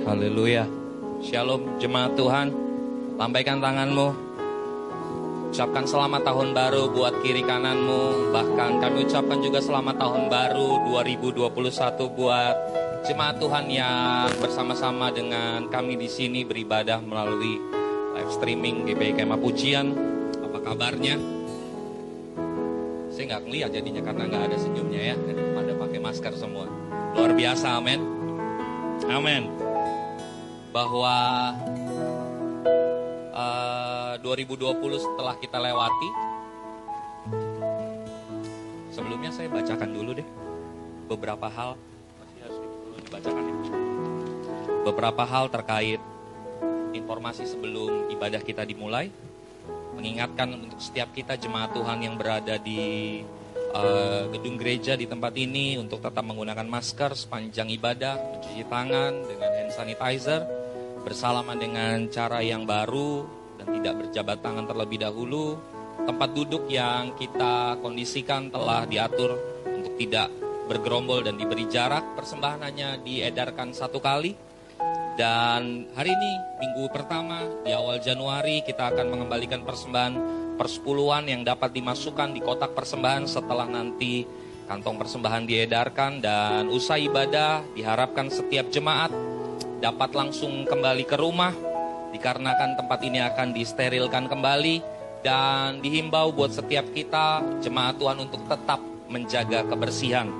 Haleluya. Shalom jemaat Tuhan. Lambaikan tanganmu. Ucapkan selamat tahun baru buat kiri kananmu. Bahkan kami ucapkan juga selamat tahun baru 2021 buat jemaat Tuhan yang bersama-sama dengan kami di sini beribadah melalui live streaming GPI Kemah Pujian. Apa kabarnya? Saya nggak ngeliat jadinya karena nggak ada senyumnya ya. Pada pakai masker semua. Luar biasa, amin. Amin. Bahwa uh, 2020 setelah kita lewati, sebelumnya saya bacakan dulu deh beberapa hal. Masih harus dibacakan ya. Beberapa hal terkait informasi sebelum ibadah kita dimulai, mengingatkan untuk setiap kita jemaat Tuhan yang berada di uh, gedung gereja di tempat ini untuk tetap menggunakan masker sepanjang ibadah, mencuci tangan dengan hand sanitizer, bersalaman dengan cara yang baru dan tidak berjabat tangan terlebih dahulu. Tempat duduk yang kita kondisikan telah diatur untuk tidak bergerombol dan diberi jarak. Persembahan hanya diedarkan satu kali. Dan hari ini, minggu pertama di awal Januari, kita akan mengembalikan persembahan persepuluhan yang dapat dimasukkan di kotak persembahan setelah nanti kantong persembahan diedarkan dan usai ibadah diharapkan setiap jemaat dapat langsung kembali ke rumah. Dikarenakan tempat ini akan disterilkan kembali dan dihimbau buat setiap kita jemaat Tuhan untuk tetap menjaga kebersihan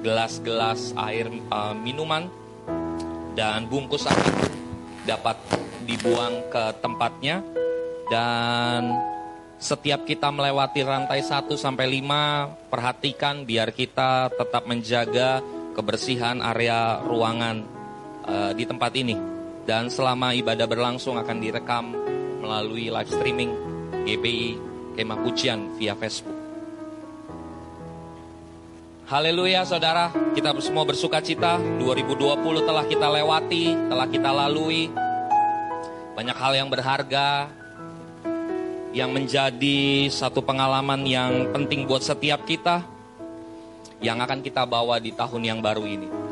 gelas-gelas air uh, minuman dan bungkus air dapat dibuang ke tempatnya. Dan setiap kita melewati rantai 1 sampai 5, perhatikan biar kita tetap menjaga kebersihan area ruangan uh, di tempat ini. Dan selama ibadah berlangsung akan direkam melalui live streaming GPI Kemah Pujian via Facebook. Haleluya saudara, kita semua bersuka cita, 2020 telah kita lewati, telah kita lalui. Banyak hal yang berharga, yang menjadi satu pengalaman yang penting buat setiap kita yang akan kita bawa di tahun yang baru ini.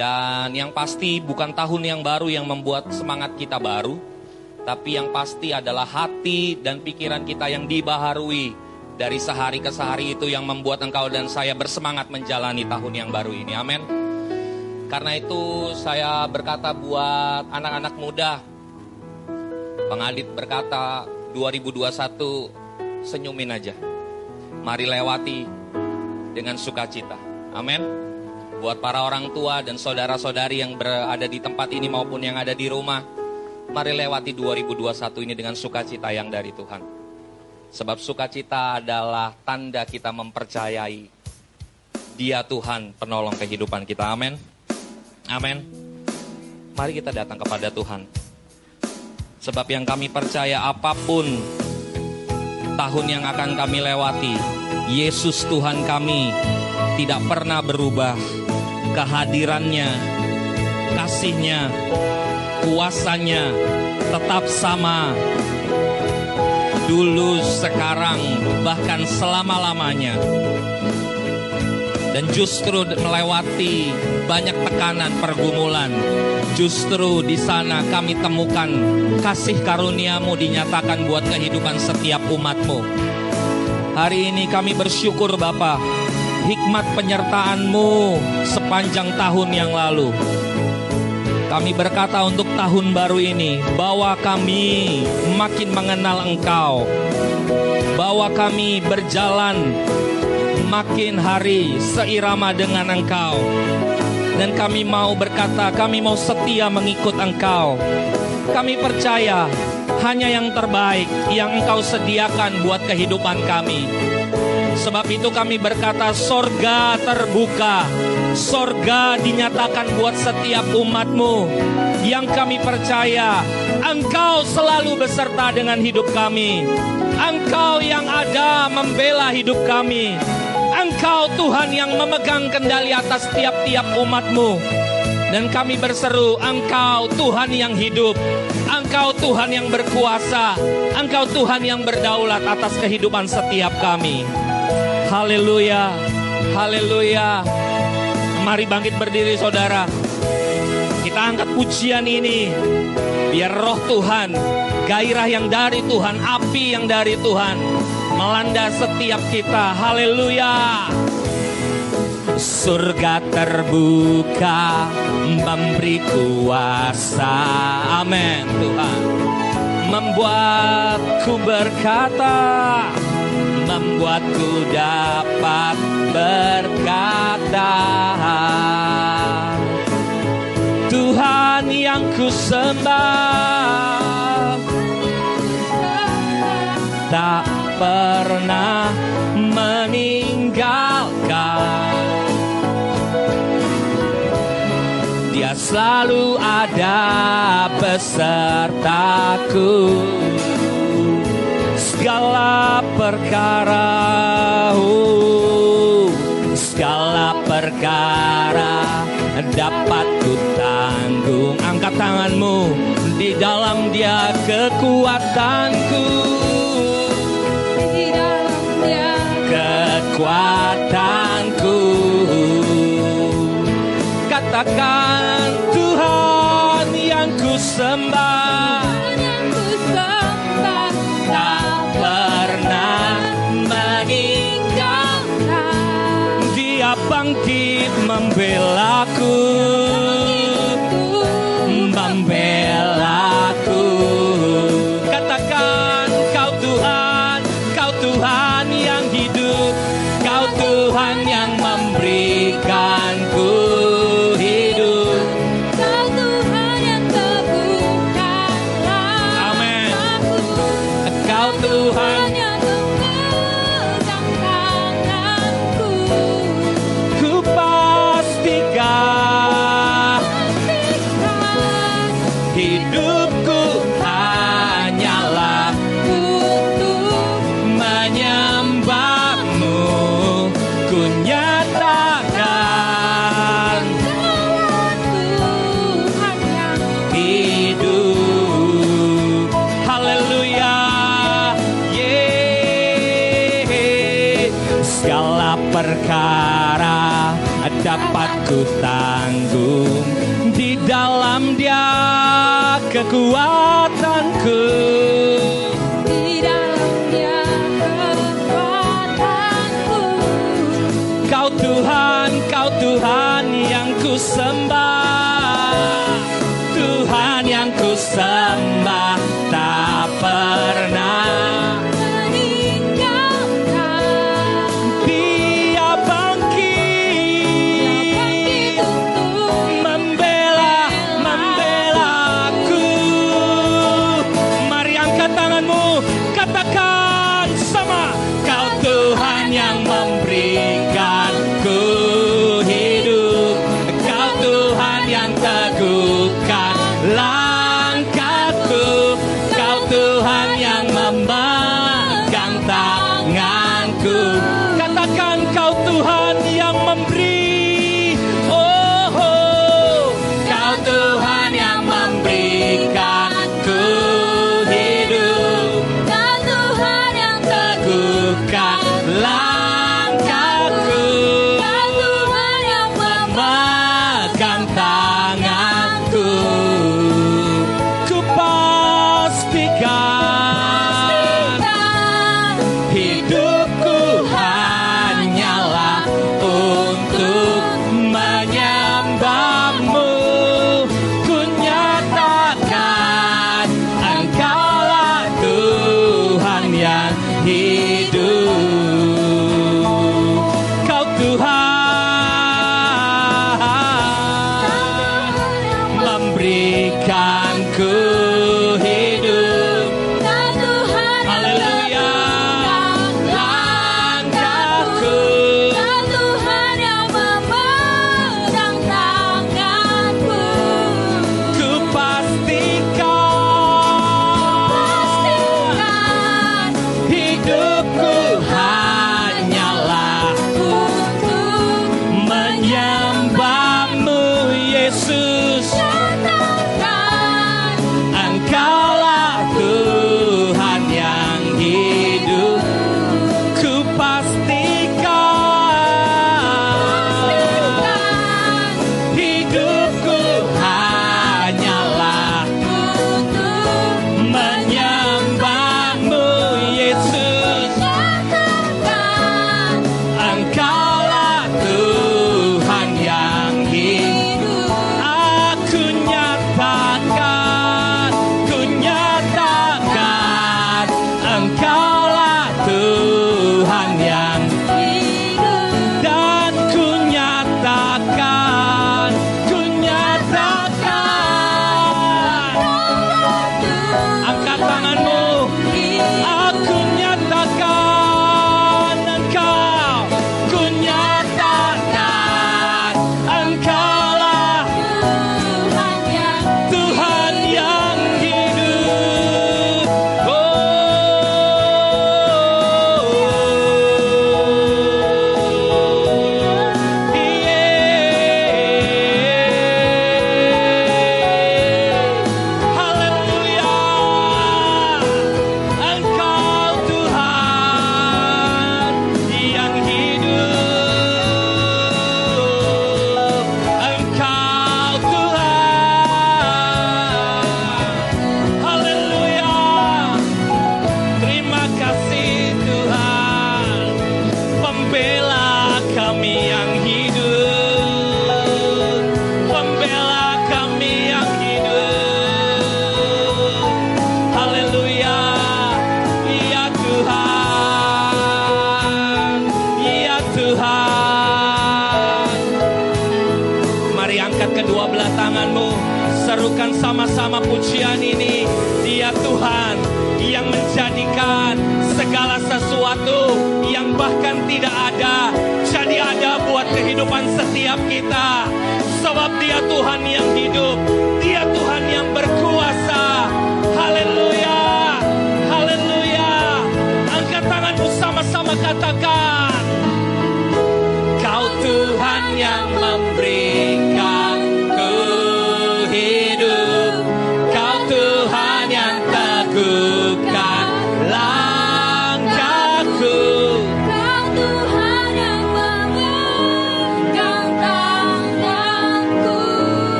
Dan yang pasti bukan tahun yang baru yang membuat semangat kita baru, tapi yang pasti adalah hati dan pikiran kita yang dibaharui dari sehari ke sehari itu yang membuat engkau dan saya bersemangat menjalani tahun yang baru ini. Amin. Karena itu saya berkata buat anak-anak muda, Bang berkata, 2021 senyumin aja. Mari lewati dengan sukacita. Amin. Buat para orang tua dan saudara-saudari yang berada di tempat ini maupun yang ada di rumah, mari lewati 2021 ini dengan sukacita yang dari Tuhan. Sebab sukacita adalah tanda kita mempercayai Dia Tuhan penolong kehidupan kita. Amin. Amin. Mari kita datang kepada Tuhan Sebab yang kami percaya apa pun tahun yang akan kami lewati, Yesus Tuhan kami tidak pernah berubah. Kehadirannya, kasihnya, kuasanya tetap sama. Dulu, sekarang, bahkan selama-lamanya dan justru melewati banyak tekanan pergumulan. Justru di sana kami temukan kasih karuniamu dinyatakan buat kehidupan setiap umatmu. Hari ini kami bersyukur Bapa, hikmat penyertaanmu sepanjang tahun yang lalu. Kami berkata untuk tahun baru ini bahwa kami makin mengenal Engkau, bahwa kami berjalan makin hari seirama dengan Engkau. Dan kami mau berkata, kami mau setia mengikut Engkau. Kami percaya hanya yang terbaik yang Engkau sediakan buat kehidupan kami. Sebab itu kami berkata sorga terbuka. Sorga dinyatakan buat setiap umatmu. Yang kami percaya engkau selalu beserta dengan hidup kami. Engkau yang ada membela hidup kami. Engkau Tuhan yang memegang kendali atas tiap-tiap umatmu. Dan kami berseru, Engkau Tuhan yang hidup. Engkau Tuhan yang berkuasa. Engkau Tuhan yang berdaulat atas kehidupan setiap kami. Haleluya. Haleluya. Mari bangkit berdiri saudara. Kita angkat pujian ini. Biar roh Tuhan, gairah yang dari Tuhan, api yang dari Tuhan melanda setiap kita. Haleluya. Surga terbuka memberi kuasa. Amin Tuhan. Membuatku berkata, membuatku dapat berkata. Tuhan yang ku sembah tak pernah meninggalkan Dia selalu ada besertaku Segala perkara oh, Segala perkara dapat ku tanggung Angkat tanganmu di dalam dia kekuatanku. Di dalam dia kekuatanku. Katakan Tuhan yang ku sembah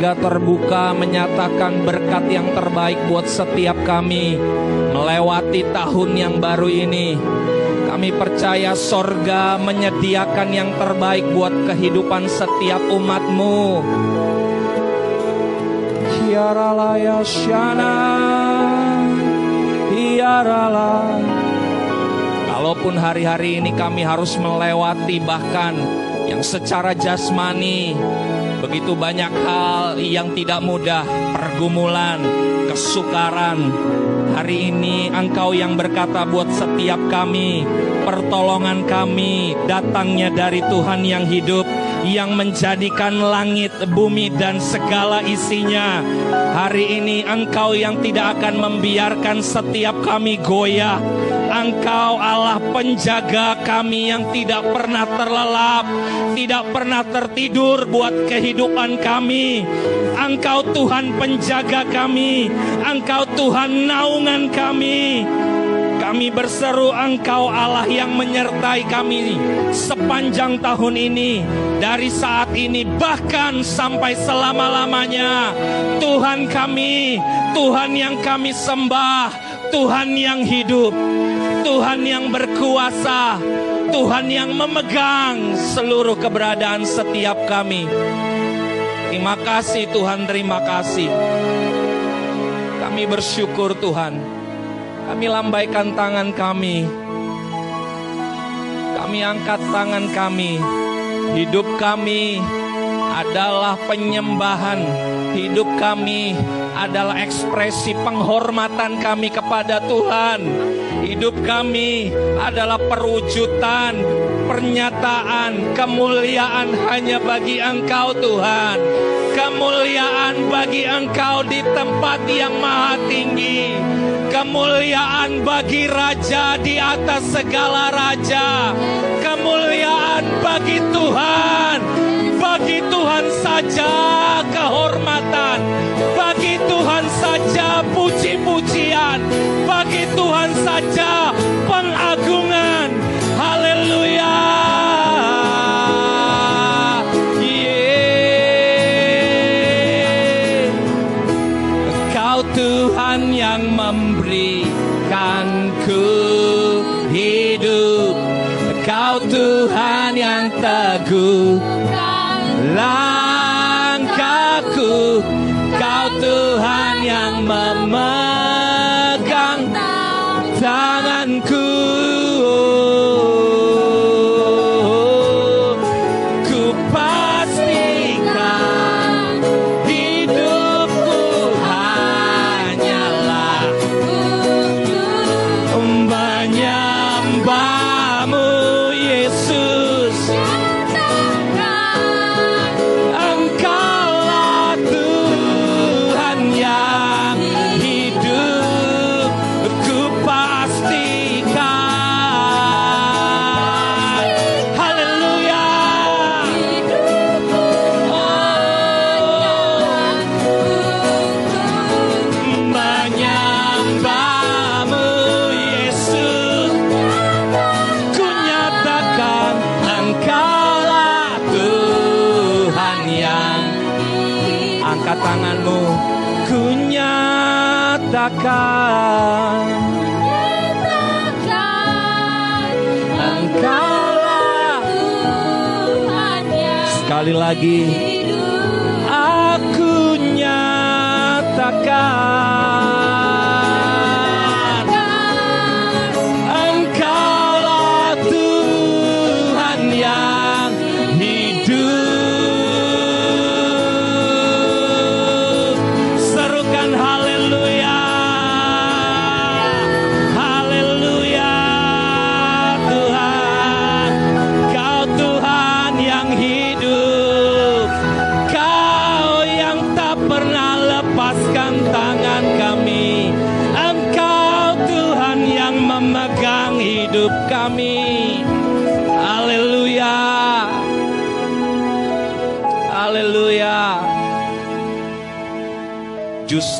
sorga terbuka menyatakan berkat yang terbaik buat setiap kami melewati tahun yang baru ini. Kami percaya sorga menyediakan yang terbaik buat kehidupan setiap umatmu. Hiarala ya Shana, hiarala. Kalaupun hari-hari ini kami harus melewati bahkan yang secara jasmani begitu banyak hal yang tidak mudah, pergumulan, kesukaran. Hari ini Engkau yang berkata buat setiap kami, pertolongan kami datangnya dari Tuhan yang hidup yang menjadikan langit, bumi dan segala isinya. Hari ini Engkau yang tidak akan membiarkan setiap kami goyah. Engkau Allah penjaga kami yang tidak pernah terlelap, tidak pernah tertidur buat kehidupan kami. Engkau Tuhan penjaga kami, Engkau Tuhan naungan kami. Kami berseru Engkau Allah yang menyertai kami sepanjang tahun ini, dari saat ini bahkan sampai selama-lamanya. Tuhan kami, Tuhan yang kami sembah, Tuhan yang hidup, Tuhan yang berkuasa, Tuhan yang memegang seluruh keberadaan setiap kami. Terima kasih Tuhan, terima kasih. Kami bersyukur Tuhan. Kami lambaikan tangan kami. Kami angkat tangan kami. Hidup kami adalah penyembahan. Hidup kami adalah ekspresi penghormatan kami kepada Tuhan. Hidup kami adalah perwujudan, pernyataan kemuliaan hanya bagi Engkau Tuhan. Kemuliaan bagi Engkau di tempat yang maha tinggi. Kemuliaan bagi Raja di atas segala Raja. Kemuliaan bagi Tuhan. Tuhan saja kehormatan. Bagi Tuhan saja puji-pujian. Bagi Tuhan saja lagi. Aku nyatakan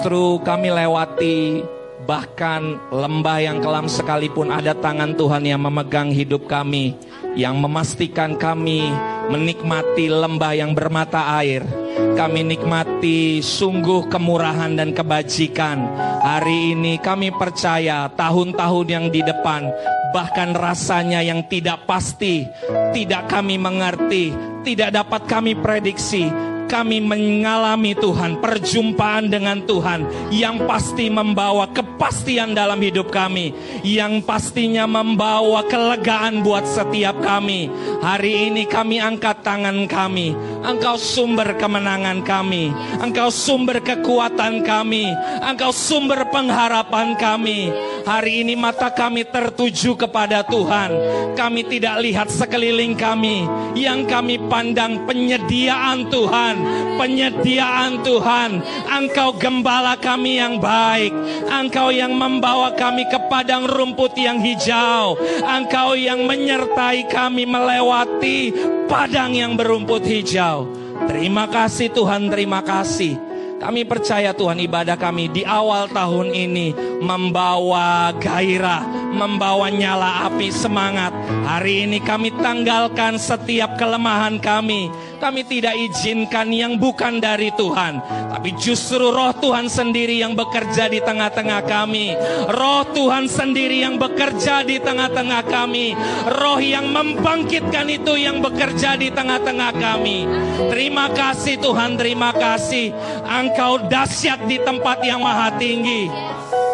Justru kami lewati bahkan lembah yang kelam sekalipun ada tangan Tuhan yang memegang hidup kami, yang memastikan kami menikmati lembah yang bermata air. Kami nikmati sungguh kemurahan dan kebajikan. Hari ini kami percaya tahun-tahun yang di depan bahkan rasanya yang tidak pasti, tidak kami mengerti, tidak dapat kami prediksi, kami mengalami Tuhan, perjumpaan dengan Tuhan yang pasti membawa kepastian dalam hidup kami, yang pastinya membawa kelegaan buat setiap kami. Hari ini kami angkat tangan kami, Engkau sumber kemenangan kami, Engkau sumber kekuatan kami, Engkau sumber pengharapan kami. Hari ini mata kami tertuju kepada Tuhan. Kami tidak lihat sekeliling kami, yang kami pandang penyediaan Tuhan, penyediaan Tuhan. Engkau gembala kami yang baik. Engkau yang membawa kami ke padang rumput yang hijau. Engkau yang menyertai kami melewati padang yang berumput hijau. Terima kasih Tuhan, terima kasih. Kami percaya Tuhan ibadah kami di awal tahun ini membawa gairah, membawa nyala api semangat. Hari ini kami tanggalkan setiap kelemahan kami. Kami tidak izinkan yang bukan dari Tuhan, tapi justru Roh Tuhan sendiri yang bekerja di tengah-tengah kami. Roh Tuhan sendiri yang bekerja di tengah-tengah kami. Roh yang membangkitkan itu yang bekerja di tengah-tengah kami. Terima kasih Tuhan, terima kasih. Engkau dahsyat di tempat yang maha tinggi.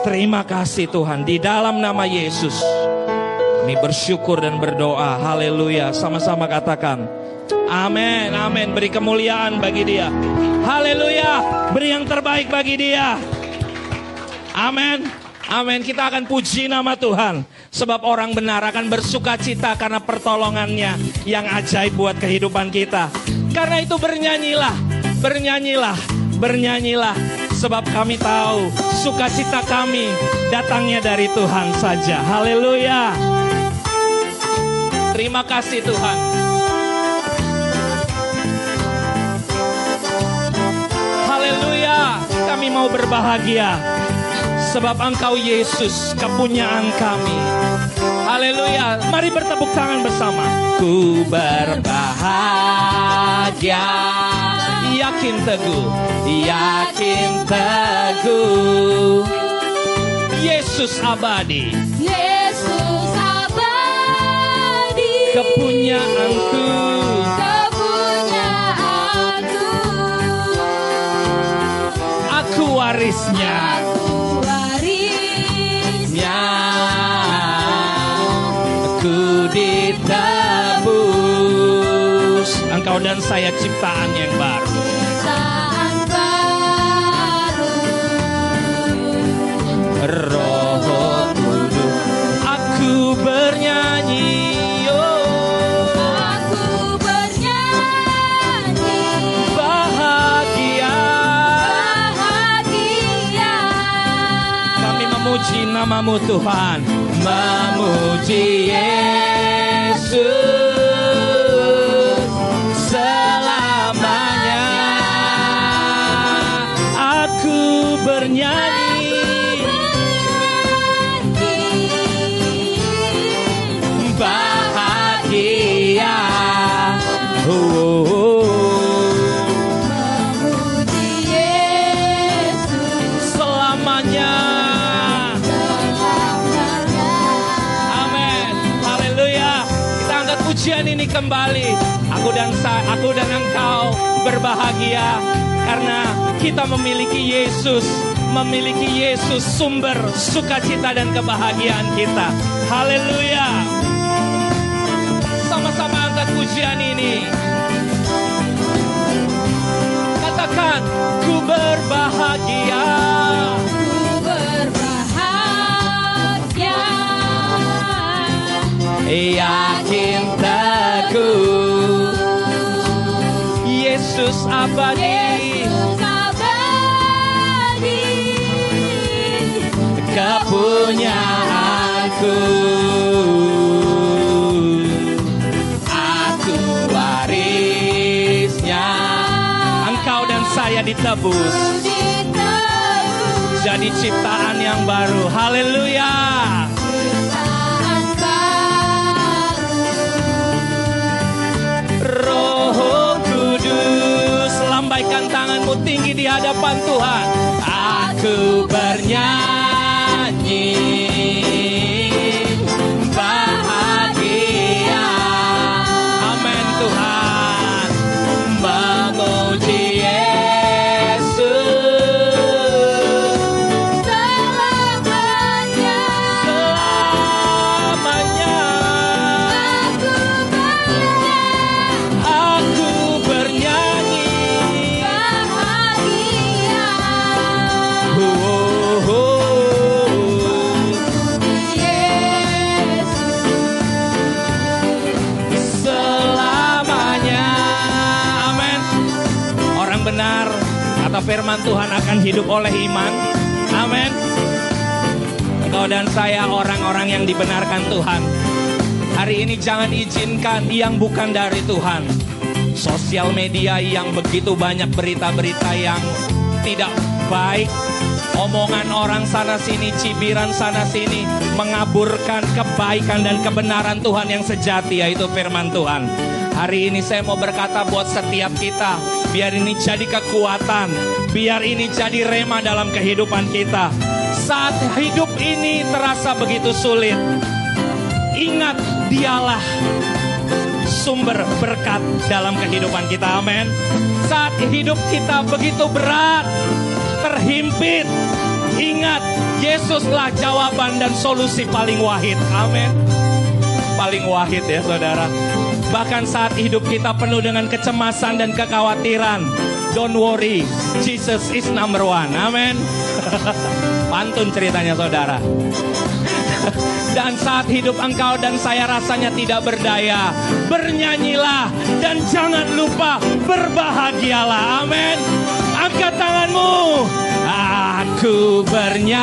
Terima kasih Tuhan di dalam nama Yesus. Kami bersyukur dan berdoa. Haleluya. Sama-sama katakan. Amin, amin. Beri kemuliaan bagi dia. Haleluya. Beri yang terbaik bagi dia. Amin. Amin. Kita akan puji nama Tuhan. Sebab orang benar akan bersuka cita karena pertolongannya yang ajaib buat kehidupan kita. Karena itu bernyanyilah, bernyanyilah, bernyanyilah. Sebab kami tahu sukacita kami datangnya dari Tuhan saja. Haleluya. Terima kasih Tuhan. Kami mau berbahagia sebab Engkau Yesus kepunyaan kami. Haleluya, mari bertepuk tangan bersama. Ku berbahagia, yakin teguh, yakin teguh. Yesus abadi, Yesus abadi kepunyaanku. Warisnya. aku waris Ya, aku ditebus. Engkau dan saya ciptaan yang baru. Namamu Tuhan. Memuji Yesus kembali. Aku dan sa aku dan engkau berbahagia karena kita memiliki Yesus, memiliki Yesus sumber sukacita dan kebahagiaan kita. Haleluya. Sama-sama angkat pujian ini. Katakan, ku berbahagia. Ku berbahagia Yakin teguh Yesus abadi. Yesus abadi. Kepunyaanku Aku. Warisnya. Engkau dan saya ditebus. Ditebus. Jadi ciptaan yang baru. Haleluya tanganmu tinggi di hadapan Tuhan. Aku bernyanyi Tuhan akan hidup oleh iman. Amin. Engkau dan saya orang-orang yang dibenarkan Tuhan. Hari ini jangan izinkan yang bukan dari Tuhan. Sosial media yang begitu banyak berita-berita yang tidak baik. Omongan orang sana sini, cibiran sana sini mengaburkan kebaikan dan kebenaran Tuhan yang sejati yaitu firman Tuhan. Hari ini saya mau berkata buat setiap kita, biar ini jadi kekuatan, biar ini jadi rema dalam kehidupan kita. Saat hidup ini terasa begitu sulit, ingat dialah sumber berkat dalam kehidupan kita. Amin. Saat hidup kita begitu berat, terhimpit, ingat Yesuslah jawaban dan solusi paling wahid. Amin. Paling wahid ya saudara. Bahkan saat hidup kita penuh dengan kecemasan dan kekhawatiran. Don't worry, Jesus is number one. Amin. Pantun ceritanya saudara. Dan saat hidup engkau dan saya rasanya tidak berdaya, bernyanyilah dan jangan lupa berbahagialah. Amin. Angkat tanganmu. Aku bernyanyi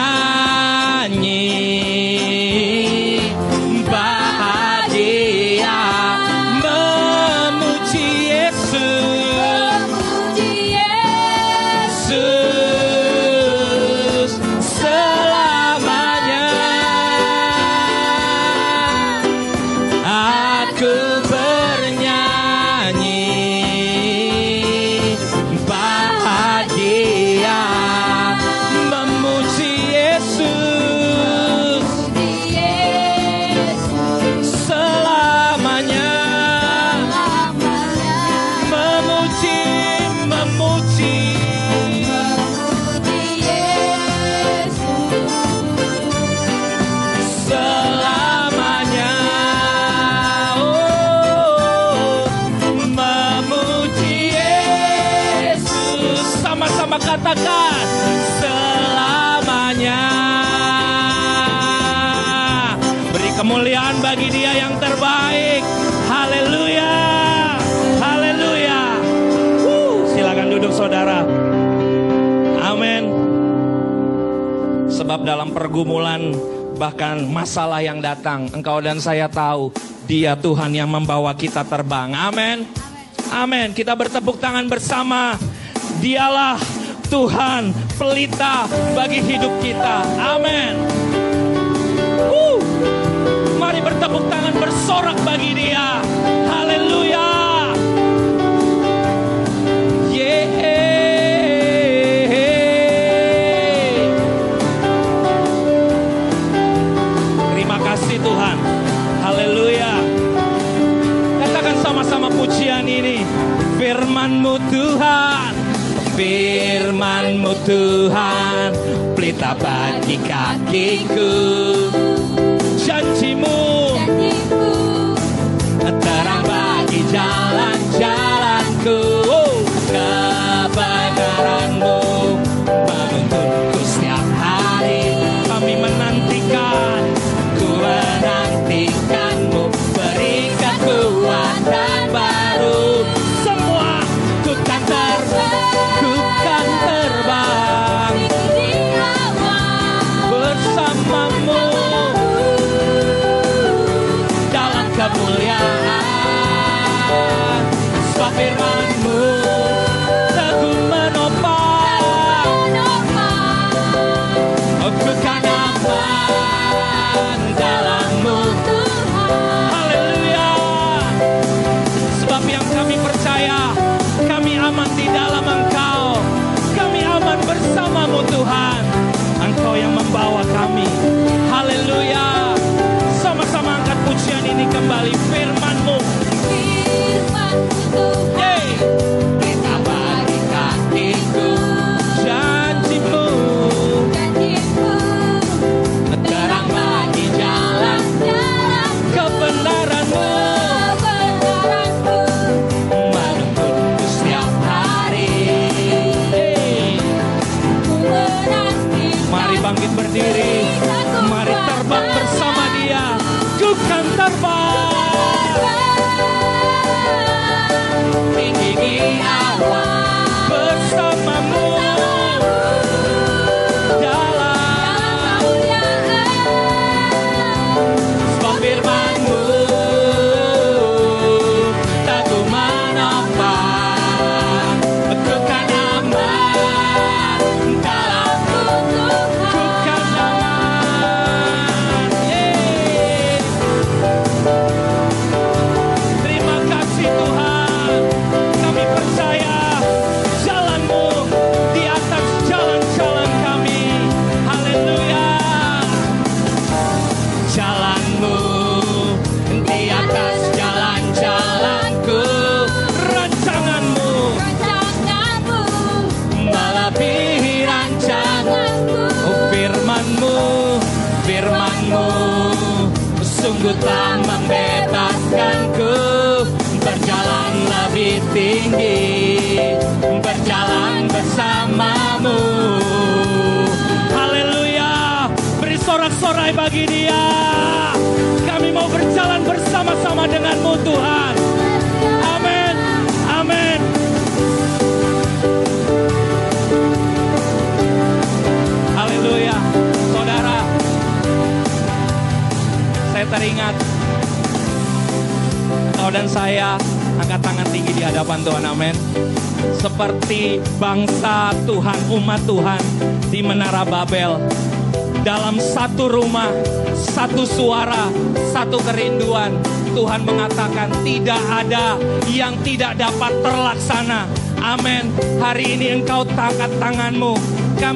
Dalam pergumulan bahkan masalah yang datang, engkau dan saya tahu dia Tuhan yang membawa kita terbang. Amin. Amin. Kita bertepuk tangan bersama. Dialah Tuhan pelita bagi hidup kita. Amin. Mari bertepuk tangan bersorak bagi dia. Firmanmu Tuhan. Firmanmu Tuhan. Pelita bagi kakiku. Janjimu terang bagi jalan-jalanku. Sebab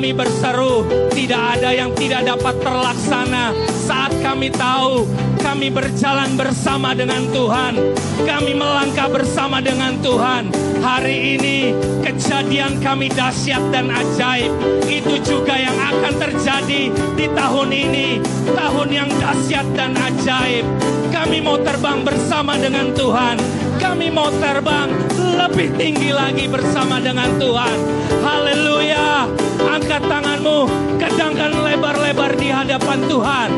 Kami berseru, tidak ada yang tidak dapat terlaksana. Saat kami tahu, kami berjalan bersama dengan Tuhan. Kami melangkah bersama dengan Tuhan. Hari ini kejadian kami dahsyat dan ajaib. Itu juga yang akan terjadi di tahun ini. Tahun yang dahsyat dan ajaib. Kami mau terbang bersama dengan Tuhan. Kami mau terbang lebih tinggi lagi bersama dengan Tuhan. Haleluya. Lebar-lebar di hadapan Tuhan.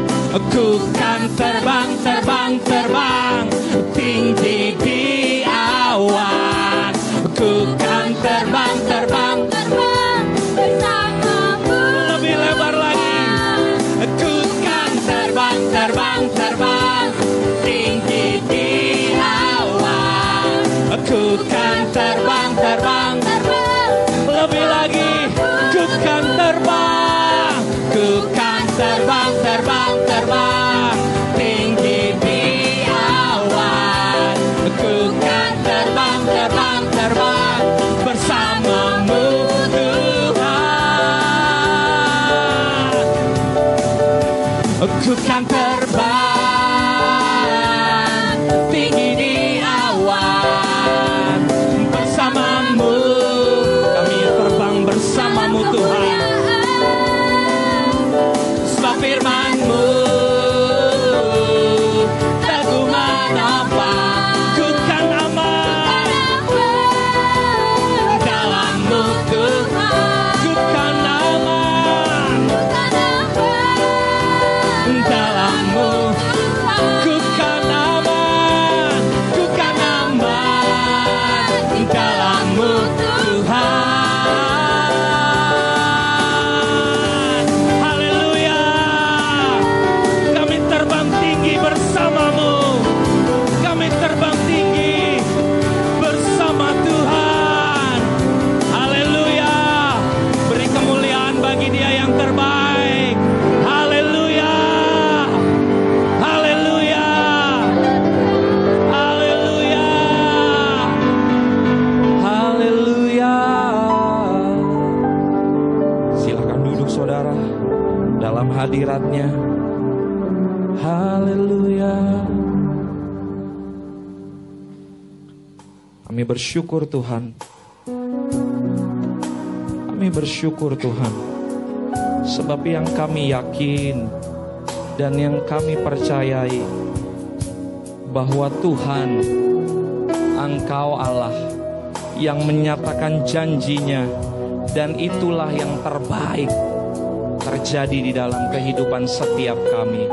Ku kan terbang, terbang, terbang tinggi di awan. Ku kan terbang, terbang Terbang bersamamu lebih lebar lagi. Ku kan terbang, terbang, terbang tinggi di awan. Ku kan terbang, terbang, Terbang Ku kan tinggi bersyukur Tuhan. Kami bersyukur Tuhan Sebab yang kami yakin Dan yang kami percayai Bahwa Tuhan Engkau Allah Yang menyatakan janjinya Dan itulah yang terbaik Terjadi di dalam kehidupan setiap kami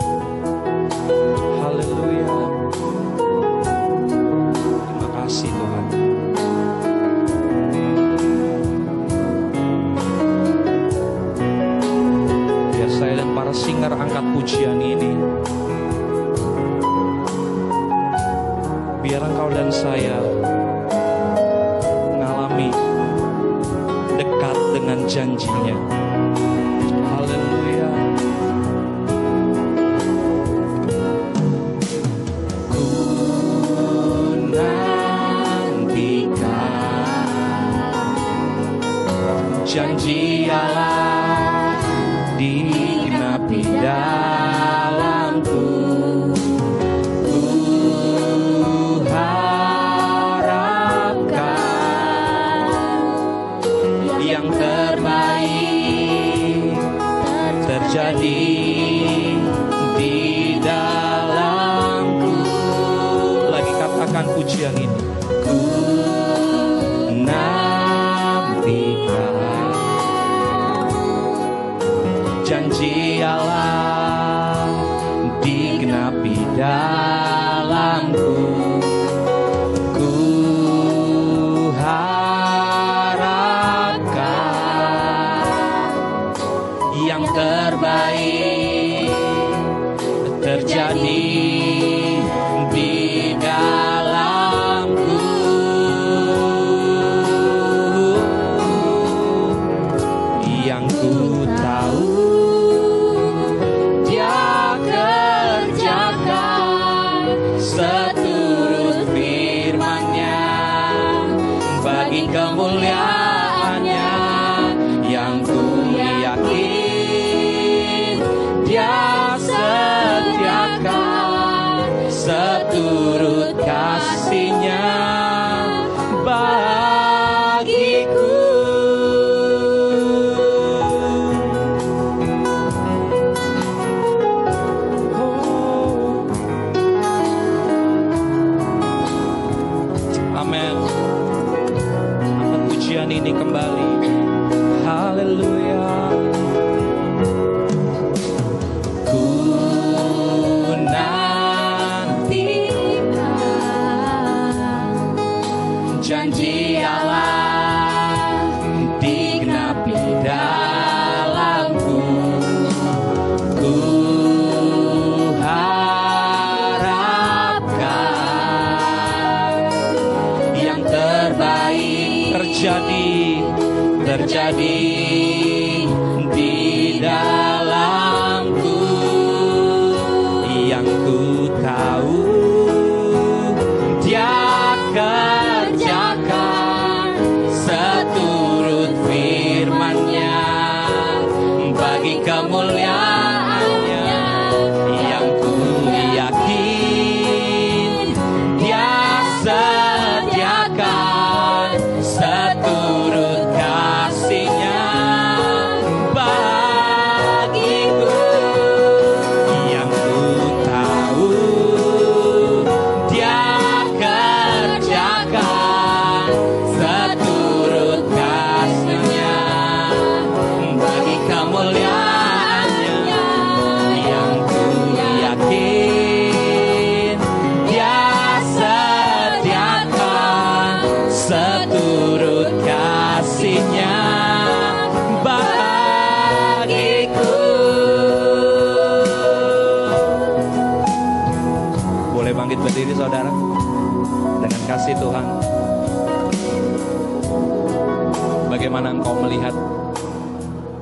melihat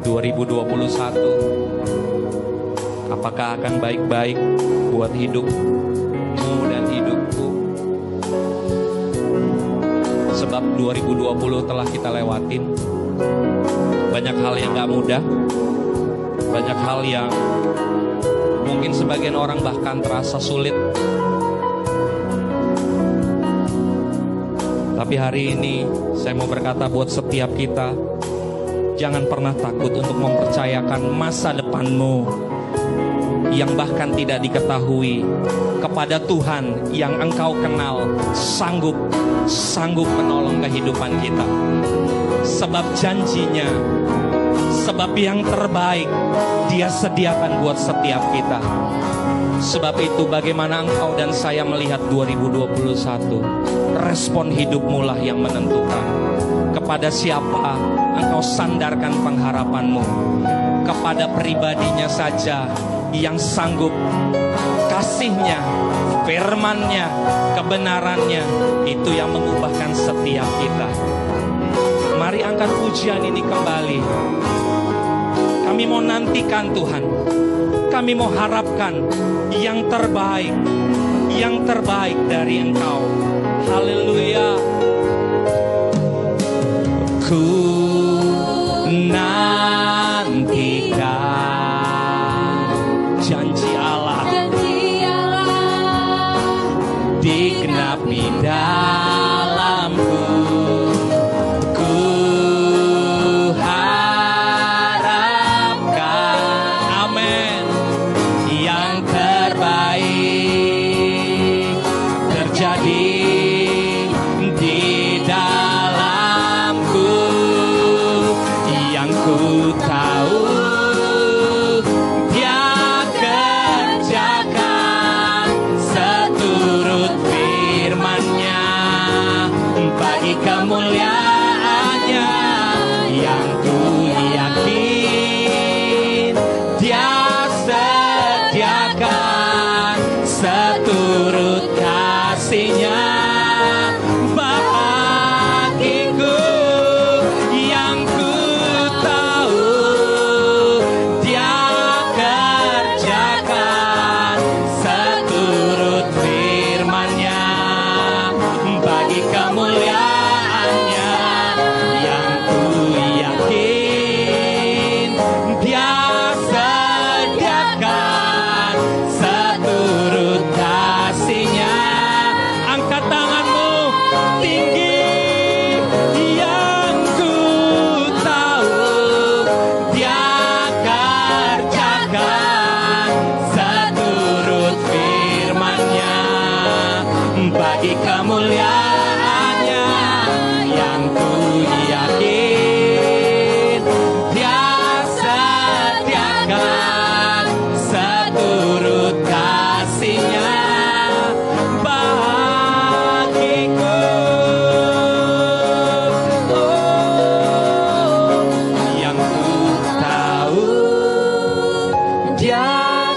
2021 apakah akan baik-baik buat hidupmu dan hidupku? Sebab 2020 telah kita lewatin. Banyak hal yang gak mudah. Banyak hal yang mungkin sebagian orang bahkan terasa sulit. Tapi hari ini saya mau berkata buat setiap kita Jangan pernah takut untuk mempercayakan masa depanmu yang bahkan tidak diketahui kepada Tuhan yang engkau kenal sanggup sanggup menolong kehidupan kita. Sebab janjinya, sebab yang terbaik dia sediakan buat setiap kita. Sebab itu bagaimana engkau dan saya melihat 2021 Respon hidupmu lah yang menentukan Kepada siapa engkau sandarkan pengharapanmu Kepada pribadinya saja yang sanggup Kasihnya, firmannya, kebenarannya Itu yang mengubahkan setiap kita Mari angkat pujian ini kembali Kami mau nantikan Tuhan kami mau harapkan yang terbaik, yang terbaik dari Engkau. Haleluya. Ku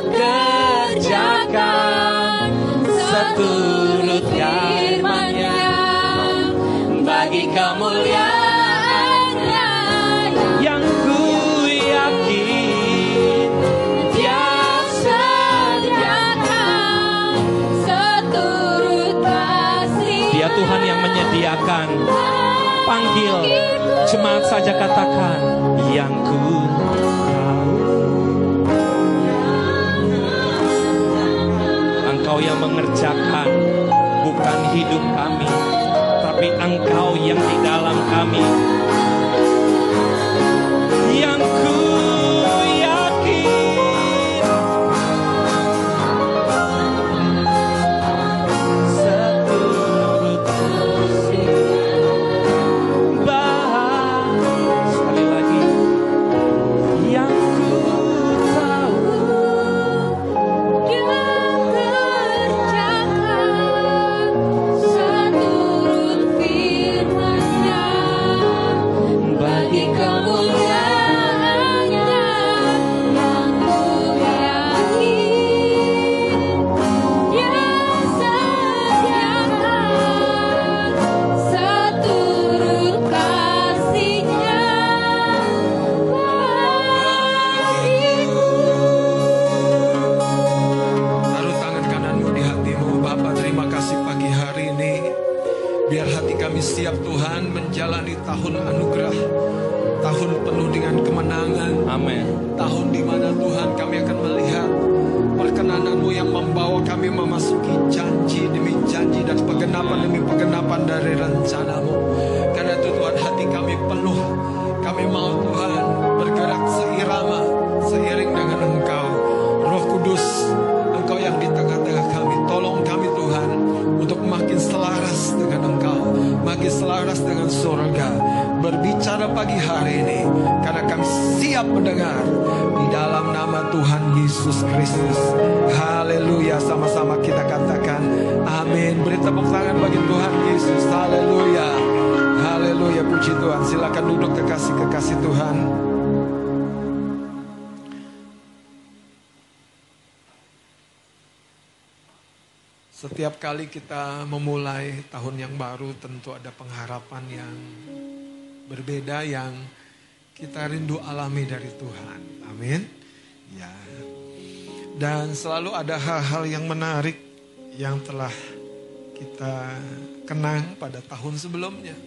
kerjakan seturut firman-Nya. Bagi kemuliaan-Nya. Yang ku yakin Dia sediakan seturut kasih Dia Tuhan yang menyediakan. Panggil jemaat saja katakan yang ku Engkau yang mengerjakan bukan hidup kami tapi Engkau yang di dalam kami tepuk tangan bagi Tuhan Yesus Haleluya Haleluya puji Tuhan Silakan duduk kekasih-kekasih Tuhan Setiap kali kita memulai tahun yang baru tentu ada pengharapan yang berbeda yang kita rindu alami dari Tuhan. Amin. Ya. Dan selalu ada hal-hal yang menarik yang telah kita kenang pada tahun sebelumnya.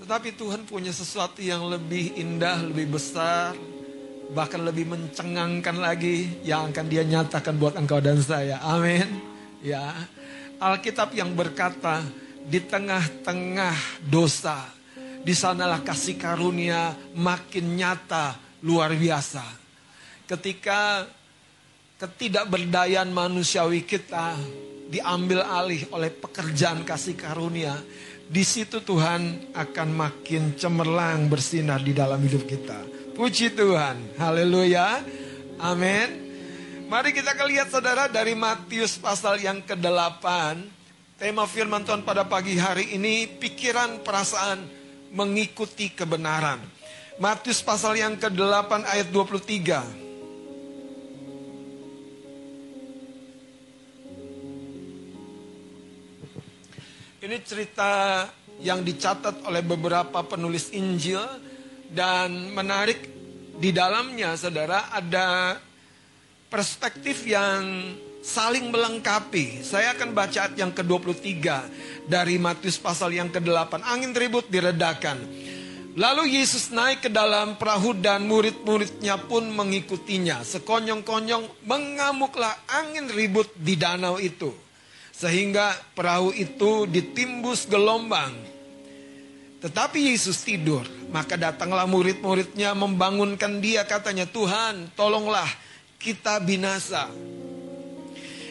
Tetapi Tuhan punya sesuatu yang lebih indah, lebih besar, bahkan lebih mencengangkan lagi yang akan dia nyatakan buat engkau dan saya. Amin. Ya. Alkitab yang berkata di tengah-tengah dosa di sanalah kasih karunia makin nyata luar biasa. Ketika ketidakberdayaan manusiawi kita diambil alih oleh pekerjaan kasih karunia, di situ Tuhan akan makin cemerlang bersinar di dalam hidup kita. Puji Tuhan. Haleluya. Amin. Mari kita lihat saudara dari Matius pasal yang ke-8. Tema firman Tuhan pada pagi hari ini pikiran perasaan mengikuti kebenaran. Matius pasal yang ke-8 ayat 23. Ini cerita yang dicatat oleh beberapa penulis Injil dan menarik di dalamnya saudara ada perspektif yang saling melengkapi. Saya akan baca ayat yang ke-23 dari Matius pasal yang ke-8. Angin ribut diredakan. Lalu Yesus naik ke dalam perahu dan murid-muridnya pun mengikutinya. Sekonyong-konyong mengamuklah angin ribut di danau itu. Sehingga perahu itu ditimbus gelombang. Tetapi Yesus tidur. Maka datanglah murid-muridnya membangunkan dia katanya, Tuhan tolonglah kita binasa.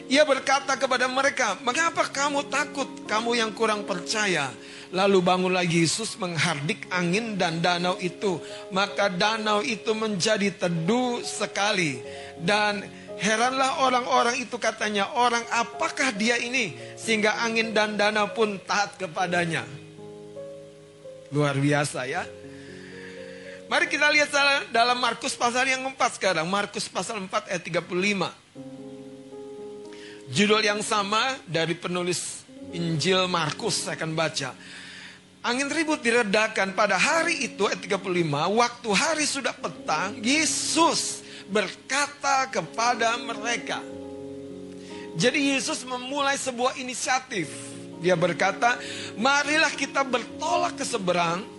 Ia berkata kepada mereka, mengapa kamu takut, kamu yang kurang percaya? Lalu bangunlah Yesus menghardik angin dan danau itu. Maka danau itu menjadi teduh sekali. Dan heranlah orang-orang itu katanya, orang apakah dia ini? Sehingga angin dan danau pun taat kepadanya. Luar biasa ya. Mari kita lihat dalam Markus pasal yang 4 sekarang. Markus pasal 4 ayat 35. Judul yang sama dari penulis Injil Markus saya akan baca. Angin ribut diredakan pada hari itu ayat 35 waktu hari sudah petang Yesus berkata kepada mereka. Jadi Yesus memulai sebuah inisiatif. Dia berkata, "Marilah kita bertolak ke seberang."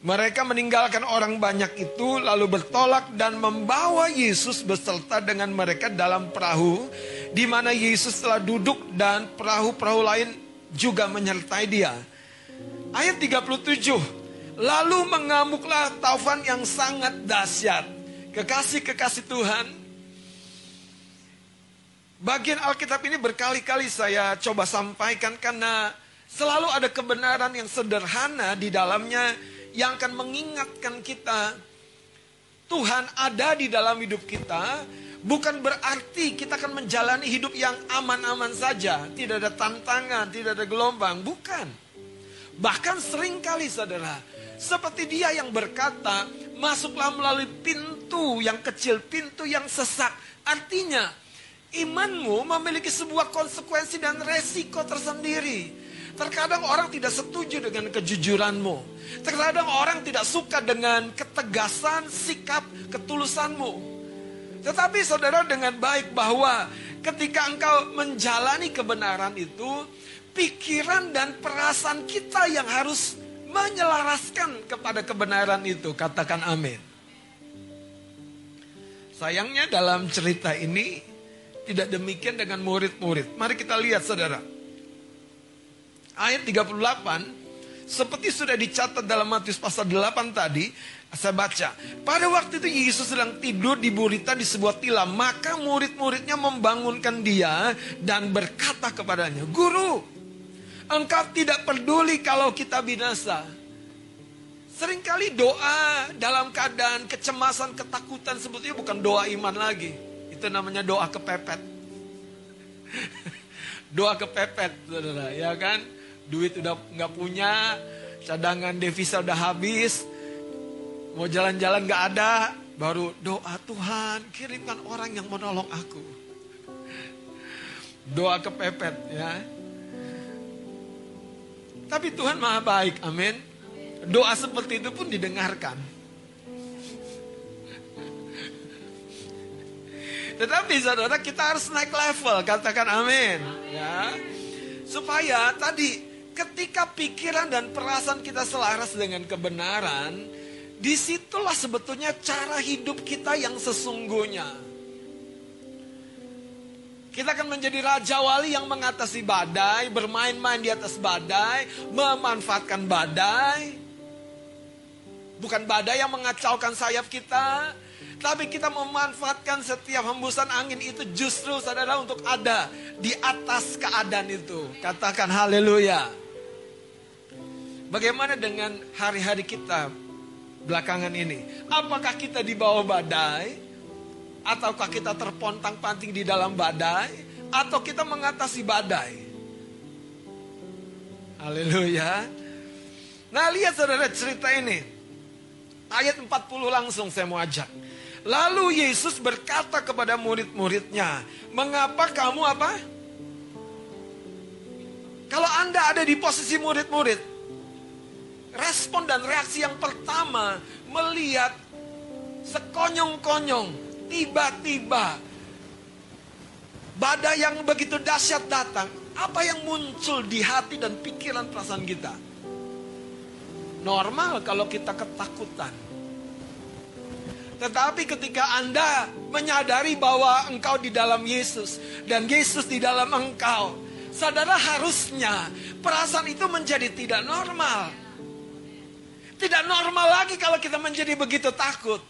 Mereka meninggalkan orang banyak itu lalu bertolak dan membawa Yesus beserta dengan mereka dalam perahu di mana Yesus telah duduk dan perahu-perahu lain juga menyertai dia. Ayat 37. Lalu mengamuklah taufan yang sangat dahsyat. Kekasih-kekasih Tuhan, bagian Alkitab ini berkali-kali saya coba sampaikan karena selalu ada kebenaran yang sederhana di dalamnya yang akan mengingatkan kita. Tuhan ada di dalam hidup kita bukan berarti kita akan menjalani hidup yang aman-aman saja, tidak ada tantangan, tidak ada gelombang, bukan. Bahkan sering kali saudara, seperti dia yang berkata, masuklah melalui pintu yang kecil, pintu yang sesak. Artinya, imanmu memiliki sebuah konsekuensi dan resiko tersendiri. Terkadang orang tidak setuju dengan kejujuranmu. Terkadang orang tidak suka dengan ketegasan, sikap, ketulusanmu. Tetapi saudara dengan baik bahwa ketika engkau menjalani kebenaran itu, pikiran dan perasaan kita yang harus menyelaraskan kepada kebenaran itu. Katakan amin. Sayangnya dalam cerita ini tidak demikian dengan murid-murid. Mari kita lihat saudara. Ayat 38 seperti sudah dicatat dalam Matius pasal 8 tadi, saya baca. Pada waktu itu Yesus sedang tidur di burita di sebuah tilam, maka murid-muridnya membangunkan dia dan berkata kepadanya, "Guru, engkau tidak peduli kalau kita binasa." Seringkali doa dalam keadaan kecemasan, ketakutan sebetulnya bukan doa iman lagi. Itu namanya doa kepepet. doa kepepet, saudara, ya kan? Duit udah nggak punya, cadangan devisa udah habis, mau jalan-jalan nggak ada, baru doa Tuhan kirimkan orang yang menolong aku. Doa kepepet ya. Tapi Tuhan maha baik, amin. Doa seperti itu pun didengarkan. Tetapi saudara kita harus naik level, katakan amin. Ya. Supaya tadi ketika pikiran dan perasaan kita selaras dengan kebenaran, di situlah sebetulnya cara hidup kita yang sesungguhnya. Kita akan menjadi raja wali yang mengatasi badai, bermain-main di atas badai, memanfaatkan badai. Bukan badai yang mengacaukan sayap kita, tapi kita memanfaatkan setiap hembusan angin itu justru saudara untuk ada di atas keadaan itu. Katakan haleluya. Bagaimana dengan hari-hari kita belakangan ini? Apakah kita di bawah badai? Ataukah kita terpontang-panting di dalam badai? Atau kita mengatasi badai? Haleluya. Nah lihat saudara cerita ini. Ayat 40 langsung saya mau ajak. Lalu Yesus berkata kepada murid-muridnya, "Mengapa kamu apa? Kalau Anda ada di posisi murid-murid, respon dan reaksi yang pertama melihat sekonyong-konyong, tiba-tiba badai yang begitu dahsyat datang, apa yang muncul di hati dan pikiran perasaan kita? Normal kalau kita ketakutan. Tetapi ketika Anda menyadari bahwa engkau di dalam Yesus dan Yesus di dalam engkau, saudara harusnya perasaan itu menjadi tidak normal. Tidak normal lagi kalau kita menjadi begitu takut.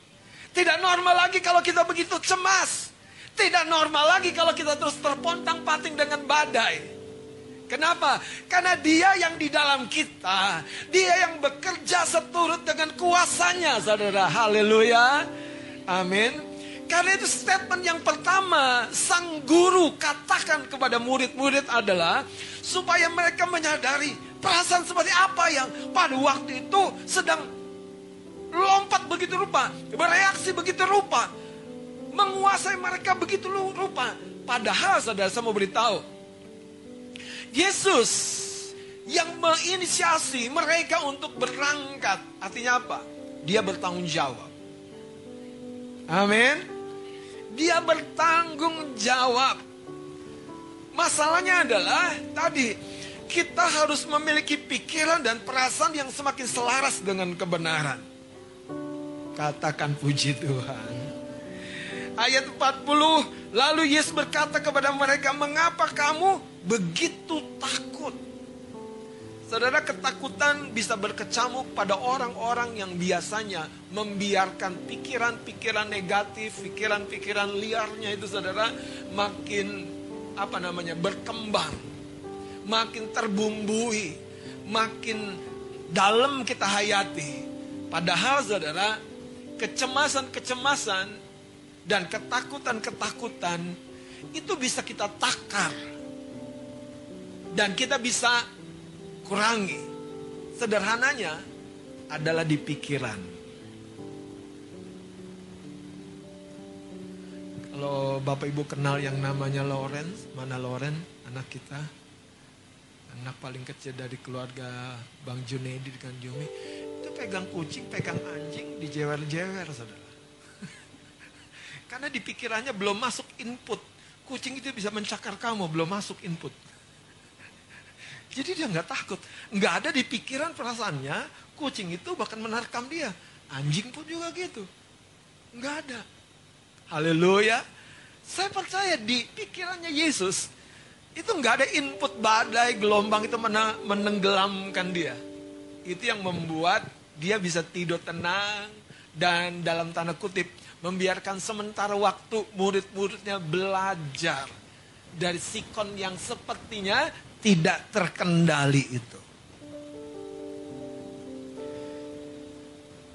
Tidak normal lagi kalau kita begitu cemas. Tidak normal lagi kalau kita terus terpontang-panting dengan badai. Kenapa? Karena dia yang di dalam kita, dia yang bekerja seturut dengan kuasanya, saudara. Haleluya. Amin. Karena itu statement yang pertama sang guru katakan kepada murid-murid adalah supaya mereka menyadari perasaan seperti apa yang pada waktu itu sedang lompat begitu rupa, bereaksi begitu rupa, menguasai mereka begitu rupa. Padahal saudara saya mau beritahu, Yesus yang menginisiasi mereka untuk berangkat. Artinya apa? Dia bertanggung jawab. Amin. Dia bertanggung jawab. Masalahnya adalah tadi kita harus memiliki pikiran dan perasaan yang semakin selaras dengan kebenaran. Katakan puji Tuhan. Ayat 40, lalu Yesus berkata kepada mereka, "Mengapa kamu begitu takut?" Saudara, ketakutan bisa berkecamuk pada orang-orang yang biasanya membiarkan pikiran-pikiran negatif, pikiran-pikiran liarnya itu saudara makin apa namanya? berkembang, makin terbumbui, makin dalam kita hayati. Padahal saudara, kecemasan-kecemasan dan ketakutan-ketakutan itu bisa kita takar. Dan kita bisa kurangi. Sederhananya adalah di pikiran. Kalau Bapak Ibu kenal yang namanya Lawrence, mana Lawrence, anak kita, anak paling kecil dari keluarga Bang Junedi dengan Jumi, pegang kucing, pegang anjing, dijewer-jewer, saudara. Karena di pikirannya belum masuk input. Kucing itu bisa mencakar kamu, belum masuk input. Jadi dia nggak takut. Nggak ada di pikiran perasaannya, kucing itu bahkan menerkam dia. Anjing pun juga gitu. Nggak ada. Haleluya. Saya percaya di pikirannya Yesus, itu nggak ada input badai, gelombang itu menenggelamkan dia. Itu yang membuat dia bisa tidur tenang dan dalam tanda kutip membiarkan sementara waktu murid-muridnya belajar dari sikon yang sepertinya tidak terkendali itu.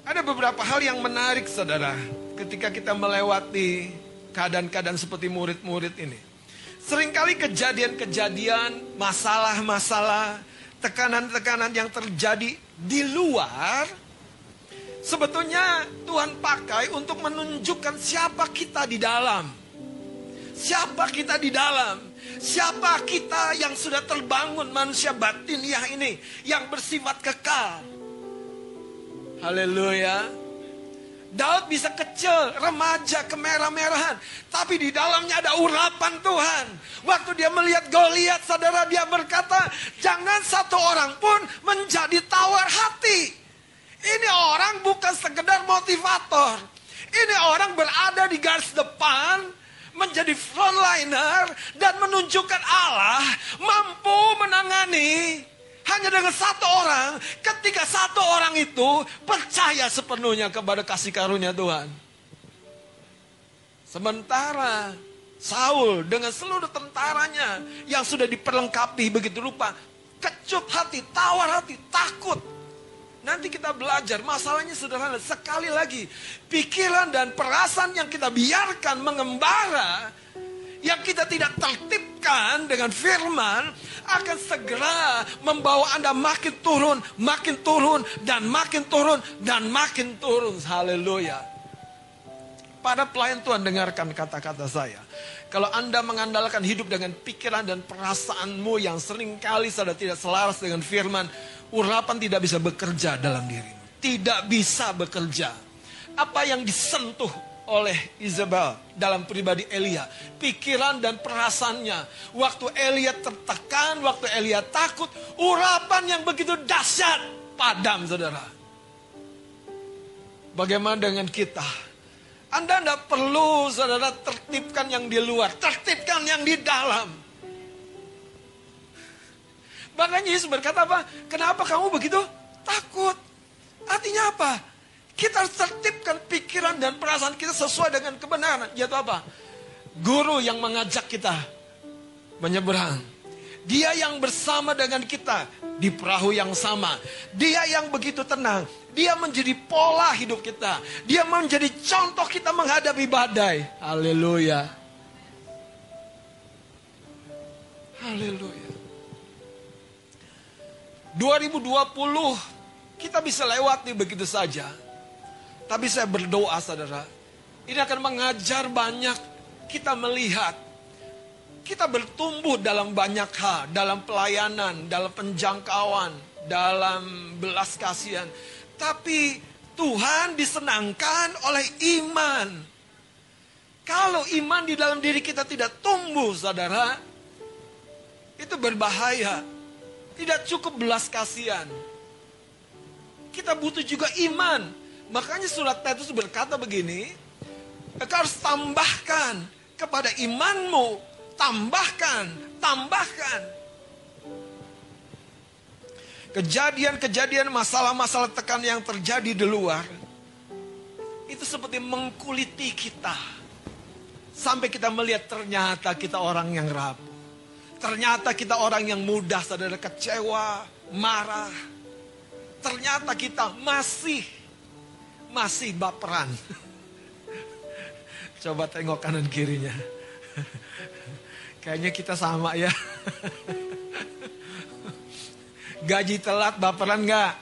Ada beberapa hal yang menarik saudara ketika kita melewati keadaan-keadaan seperti murid-murid ini. Seringkali kejadian-kejadian, masalah-masalah, tekanan-tekanan yang terjadi di luar sebetulnya Tuhan pakai untuk menunjukkan siapa kita di dalam. Siapa kita di dalam? Siapa kita yang sudah terbangun manusia batiniah ini yang bersifat kekal? Haleluya. Daud bisa kecil, remaja, kemerah-merahan. Tapi di dalamnya ada urapan Tuhan. Waktu dia melihat Goliat, saudara dia berkata, jangan satu orang pun menjadi tawar hati. Ini orang bukan sekedar motivator. Ini orang berada di garis depan, menjadi frontliner dan menunjukkan Allah mampu menangani hanya dengan satu orang ketika satu orang itu percaya sepenuhnya kepada kasih karunia Tuhan. Sementara Saul dengan seluruh tentaranya yang sudah diperlengkapi begitu rupa kecut hati, tawar hati, takut Nanti kita belajar, masalahnya sederhana. Sekali lagi, pikiran dan perasaan yang kita biarkan mengembara, yang kita tidak tertibkan dengan firman, akan segera membawa Anda makin turun, makin turun, dan makin turun, dan makin turun. Haleluya. Pada pelayan Tuhan dengarkan kata-kata saya. Kalau Anda mengandalkan hidup dengan pikiran dan perasaanmu yang sering kali sudah tidak selaras dengan firman, urapan tidak bisa bekerja dalam dirimu. Tidak bisa bekerja. Apa yang disentuh oleh Isabel dalam pribadi Elia. Pikiran dan perasaannya. Waktu Elia tertekan, waktu Elia takut. Urapan yang begitu dahsyat. Padam saudara. Bagaimana dengan kita? Anda tidak perlu saudara tertibkan yang di luar. Tertibkan yang di dalam. Makanya Yesus berkata apa? Kenapa kamu begitu takut? Artinya apa? Kita harus tertibkan pikiran dan perasaan kita sesuai dengan kebenaran. Yaitu apa? Guru yang mengajak kita menyeberang. Dia yang bersama dengan kita di perahu yang sama. Dia yang begitu tenang. Dia menjadi pola hidup kita. Dia menjadi contoh kita menghadapi badai. Haleluya. Haleluya. 2020 kita bisa lewati begitu saja. Tapi saya berdoa saudara, Ini akan mengajar banyak kita melihat. Kita bertumbuh dalam banyak hal, dalam pelayanan, dalam penjangkauan, dalam belas kasihan. Tapi Tuhan disenangkan oleh iman. Kalau iman di dalam diri kita tidak tumbuh, saudara, itu berbahaya. Tidak cukup belas kasihan. Kita butuh juga iman. Makanya surat Titus berkata begini, engkau harus tambahkan kepada imanmu, tambahkan, tambahkan. Kejadian-kejadian masalah-masalah tekan yang terjadi di luar itu seperti mengkuliti kita. Sampai kita melihat ternyata kita orang yang rapuh. Ternyata kita orang yang mudah saudara kecewa, marah. Ternyata kita masih masih baperan. Coba tengok kanan kirinya. Kayaknya kita sama ya. Gaji telat baperan nggak?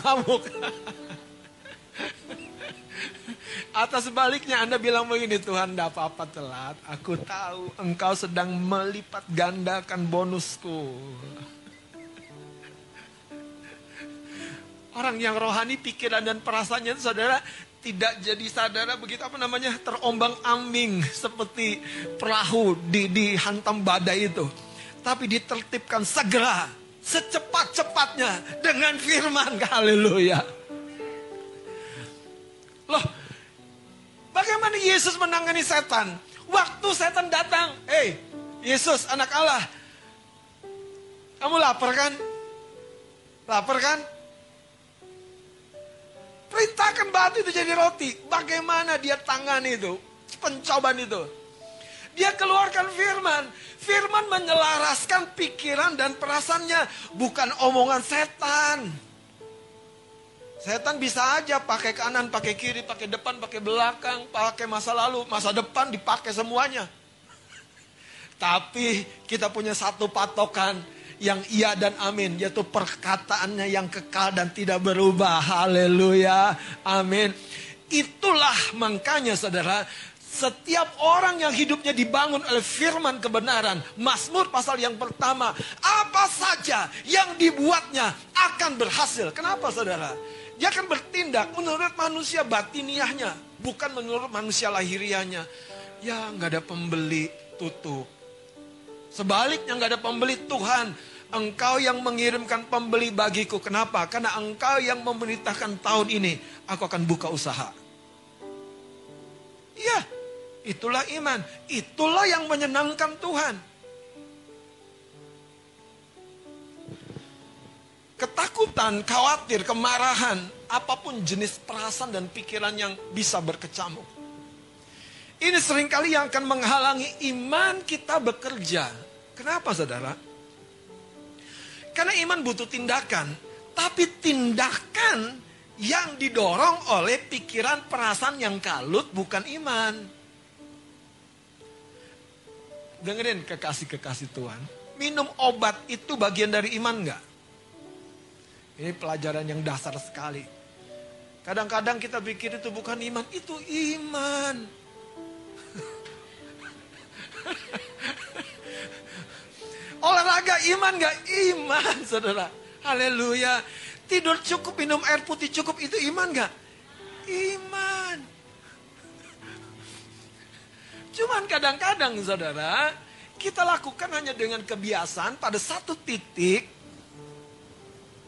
Ngamuk. Atau sebaliknya Anda bilang begini, Tuhan tidak apa-apa telat. Aku tahu engkau sedang melipat gandakan bonusku. Orang yang rohani pikiran dan perasaannya saudara tidak jadi saudara begitu apa namanya terombang ambing seperti perahu di dihantam badai itu. Tapi ditertibkan segera secepat-cepatnya dengan firman. Haleluya. Loh, bagaimana Yesus menangani setan? Waktu setan datang, hei Yesus anak Allah, kamu lapar kan? Lapar kan? Perintahkan batu itu jadi roti. Bagaimana dia tangan itu? Pencobaan itu. Dia keluarkan firman. Firman menyelaraskan pikiran dan perasaannya. Bukan omongan setan. Setan bisa aja pakai kanan, pakai kiri, pakai depan, pakai belakang, pakai masa lalu, masa depan dipakai semuanya. Tapi kita punya satu patokan yang iya dan amin, yaitu perkataannya yang kekal dan tidak berubah. Haleluya, amin. Itulah makanya saudara, setiap orang yang hidupnya dibangun oleh firman kebenaran, Mazmur pasal yang pertama, apa saja yang dibuatnya akan berhasil. Kenapa saudara? Dia akan bertindak menurut manusia batiniahnya, bukan menurut manusia lahiriahnya. Ya nggak ada pembeli, tutup. Sebaliknya nggak ada pembeli Tuhan, engkau yang mengirimkan pembeli bagiku. Kenapa? Karena engkau yang memerintahkan tahun ini, aku akan buka usaha. Iya, itulah iman. Itulah yang menyenangkan Tuhan. Ketakutan, khawatir, kemarahan, apa pun jenis perasaan dan pikiran yang bisa berkecamuk. Ini sering kali yang akan menghalangi iman kita bekerja. Kenapa saudara? Karena iman butuh tindakan. Tapi tindakan yang didorong oleh pikiran perasaan yang kalut bukan iman. Dengerin kekasih-kekasih Tuhan. Minum obat itu bagian dari iman nggak? Ini pelajaran yang dasar sekali. Kadang-kadang kita pikir itu bukan iman, itu iman. Olahraga iman gak? Iman saudara. Haleluya. Tidur cukup, minum air putih cukup, itu iman gak? Iman. Cuman kadang-kadang saudara, kita lakukan hanya dengan kebiasaan pada satu titik,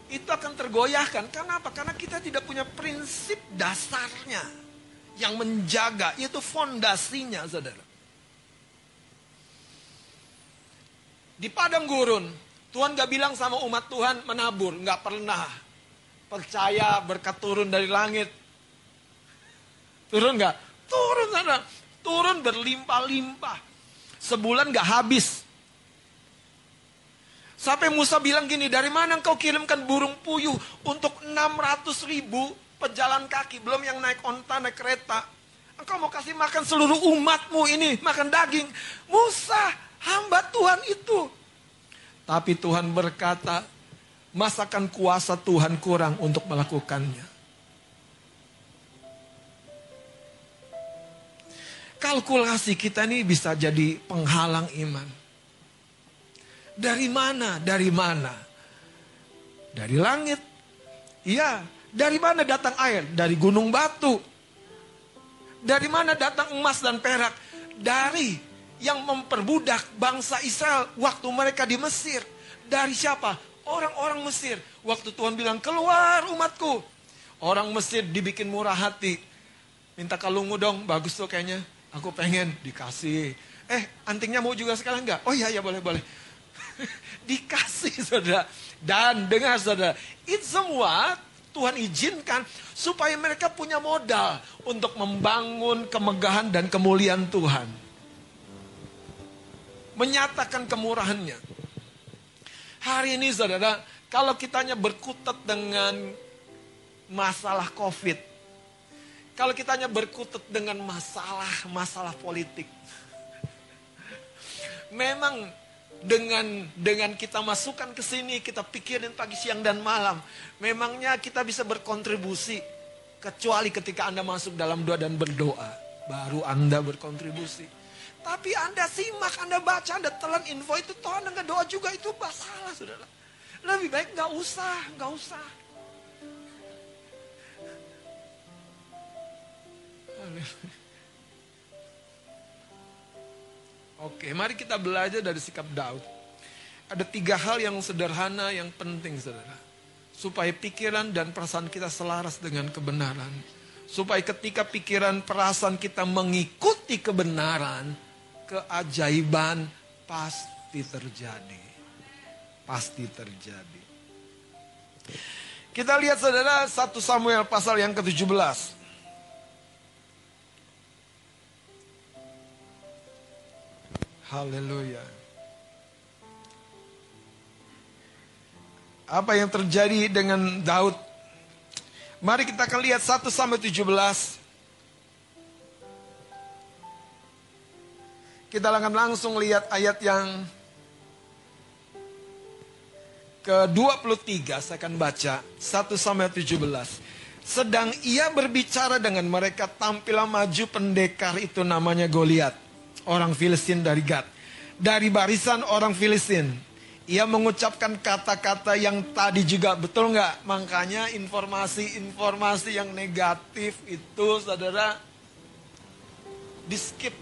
itu akan tergoyahkan. Kenapa? Karena kita tidak punya prinsip dasarnya yang menjaga, yaitu fondasinya saudara. Di padang gurun, Tuhan gak bilang sama umat Tuhan menabur, gak pernah. Percaya berkat turun dari langit. Turun gak? Turun sana. Turun berlimpah-limpah. Sebulan gak habis. Sampai Musa bilang gini, dari mana engkau kirimkan burung puyuh untuk 600 ribu pejalan kaki, belum yang naik onta, naik kereta. Engkau mau kasih makan seluruh umatmu ini, makan daging. Musa, Hamba Tuhan itu. Tapi Tuhan berkata, masakan kuasa Tuhan kurang untuk melakukannya. Kalkulasi kita ini bisa jadi penghalang iman. Dari mana? Dari mana? Dari langit. Iya, dari mana datang air? Dari gunung batu. Dari mana datang emas dan perak? Dari yang memperbudak bangsa Israel waktu mereka di Mesir. Dari siapa? Orang-orang Mesir. Waktu Tuhan bilang, keluar umatku. Orang Mesir dibikin murah hati. Minta kalungmu dong, bagus tuh kayaknya. Aku pengen dikasih. Eh, antingnya mau juga sekarang enggak? Oh iya, ya boleh, boleh. dikasih saudara. Dan dengar saudara, itu semua Tuhan izinkan supaya mereka punya modal untuk membangun kemegahan dan kemuliaan Tuhan. Menyatakan kemurahannya. Hari ini saudara, kalau kitanya berkutat dengan masalah COVID, kalau kitanya berkutat dengan masalah-masalah politik, memang dengan dengan kita masukkan ke sini, kita pikirin pagi, siang, dan malam. Memangnya kita bisa berkontribusi. Kecuali ketika Anda masuk dalam doa dan berdoa. Baru Anda berkontribusi. Tapi Anda simak, Anda baca, Anda telan info itu. Toh Anda doa juga, itu masalah saudara. Lebih baik nggak usah, nggak usah. Oke, mari kita belajar dari sikap Daud. Ada tiga hal yang sederhana yang penting, saudara. Supaya pikiran dan perasaan kita selaras dengan kebenaran. Supaya ketika pikiran perasaan kita mengikuti kebenaran, keajaiban pasti terjadi. Pasti terjadi. Kita lihat saudara 1 Samuel pasal yang ke-17. Haleluya. Apa yang terjadi dengan Daud? Mari kita akan lihat 1 sampai 17. Kita akan langsung lihat ayat yang ke-23 saya akan baca 1 sampai 17. Sedang ia berbicara dengan mereka tampillah maju pendekar itu namanya Goliat orang Filistin dari Gad. Dari barisan orang Filistin. Ia mengucapkan kata-kata yang tadi juga betul nggak? Makanya informasi-informasi yang negatif itu saudara di skip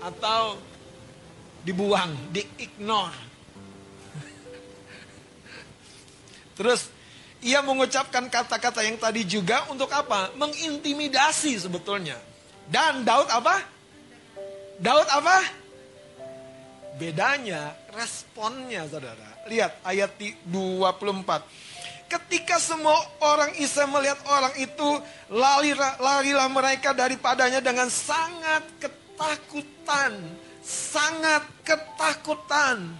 atau dibuang, di-ignore. Terus ia mengucapkan kata-kata yang tadi juga untuk apa? Mengintimidasi sebetulnya. Dan Daud apa? Daud apa? Bedanya responnya saudara. Lihat ayat 24. Ketika semua orang Israel melihat orang itu, larilah, larilah mereka daripadanya dengan sangat ketakutan. Sangat ketakutan.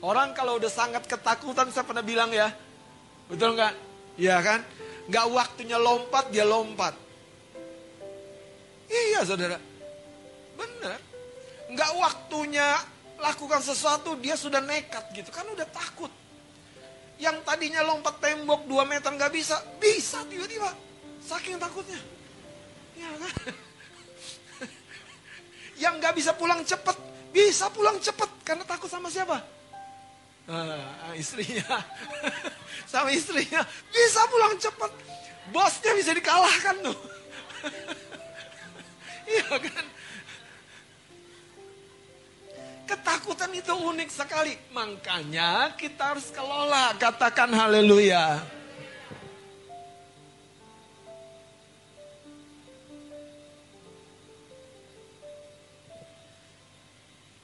Orang kalau udah sangat ketakutan, saya pernah bilang ya. Betul nggak? Iya kan? Nggak waktunya lompat, dia lompat. Iya saudara. Benar nggak waktunya lakukan sesuatu dia sudah nekat gitu kan udah takut yang tadinya lompat tembok 2 meter nggak bisa bisa tiba-tiba saking takutnya ya kan yang nggak bisa pulang cepet bisa pulang cepet karena takut sama siapa nah, istrinya sama istrinya bisa pulang cepet bosnya bisa dikalahkan tuh iya kan Ketakutan itu unik sekali. Makanya kita harus kelola. Katakan haleluya.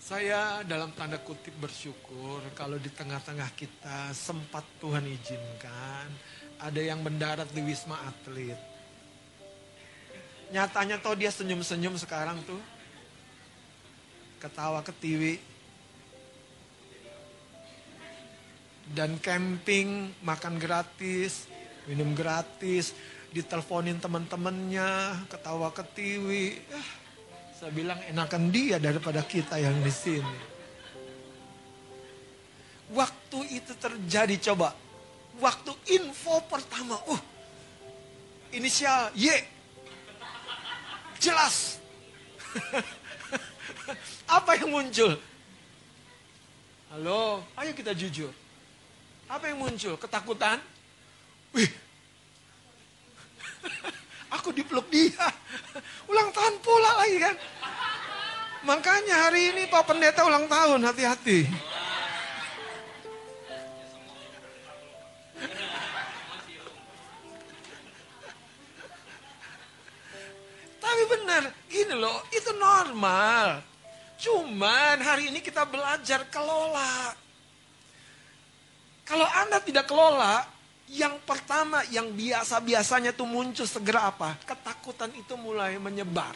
Saya dalam tanda kutip bersyukur kalau di tengah-tengah kita sempat Tuhan izinkan ada yang mendarat di Wisma Atlet. Nyatanya tau dia senyum-senyum sekarang tuh ketawa ketiwi. Dan camping, makan gratis, minum gratis, diteleponin teman-temannya, ketawa ketiwi. Ya, saya bilang enakan dia daripada kita yang di sini. Waktu itu terjadi coba. Waktu info pertama, uh, inisial Y. Jelas. yang muncul? Halo, ayo kita jujur. Apa yang muncul? Ketakutan? Wih, aku dipeluk dia. Ulang tahun pula lagi kan. Makanya hari ini Pak Pendeta ulang tahun, hati-hati. Tapi benar, gini loh, itu normal. Cuman hari ini kita belajar kelola. Kalau Anda tidak kelola, yang pertama yang biasa-biasanya tuh muncul segera apa? Ketakutan itu mulai menyebar.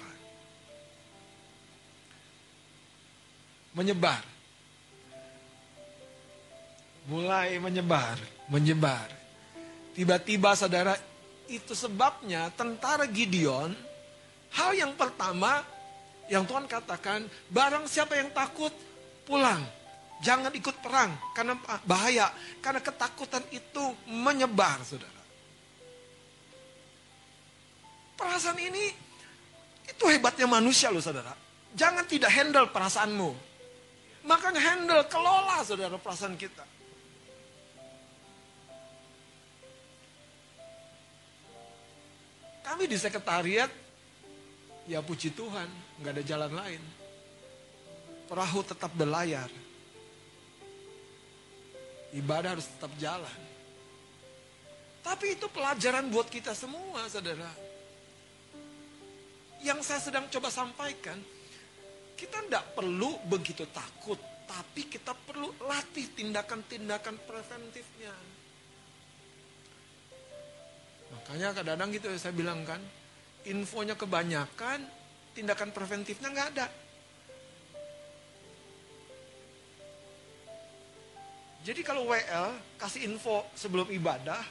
Menyebar. Mulai menyebar, menyebar. Tiba-tiba saudara, itu sebabnya tentara Gideon, hal yang pertama yang Tuhan katakan, barang siapa yang takut, pulang. Jangan ikut perang, karena bahaya. Karena ketakutan itu menyebar, saudara. Perasaan ini, itu hebatnya manusia loh, saudara. Jangan tidak handle perasaanmu. Makanya handle, kelola, saudara, perasaan kita. Kami di sekretariat, ya puji Tuhan, nggak ada jalan lain. Perahu tetap berlayar. Ibadah harus tetap jalan. Tapi itu pelajaran buat kita semua, saudara. Yang saya sedang coba sampaikan, kita tidak perlu begitu takut, tapi kita perlu latih tindakan-tindakan preventifnya. Makanya kadang-kadang gitu saya bilang kan, infonya kebanyakan, tindakan preventifnya nggak ada. Jadi kalau WL kasih info sebelum ibadah,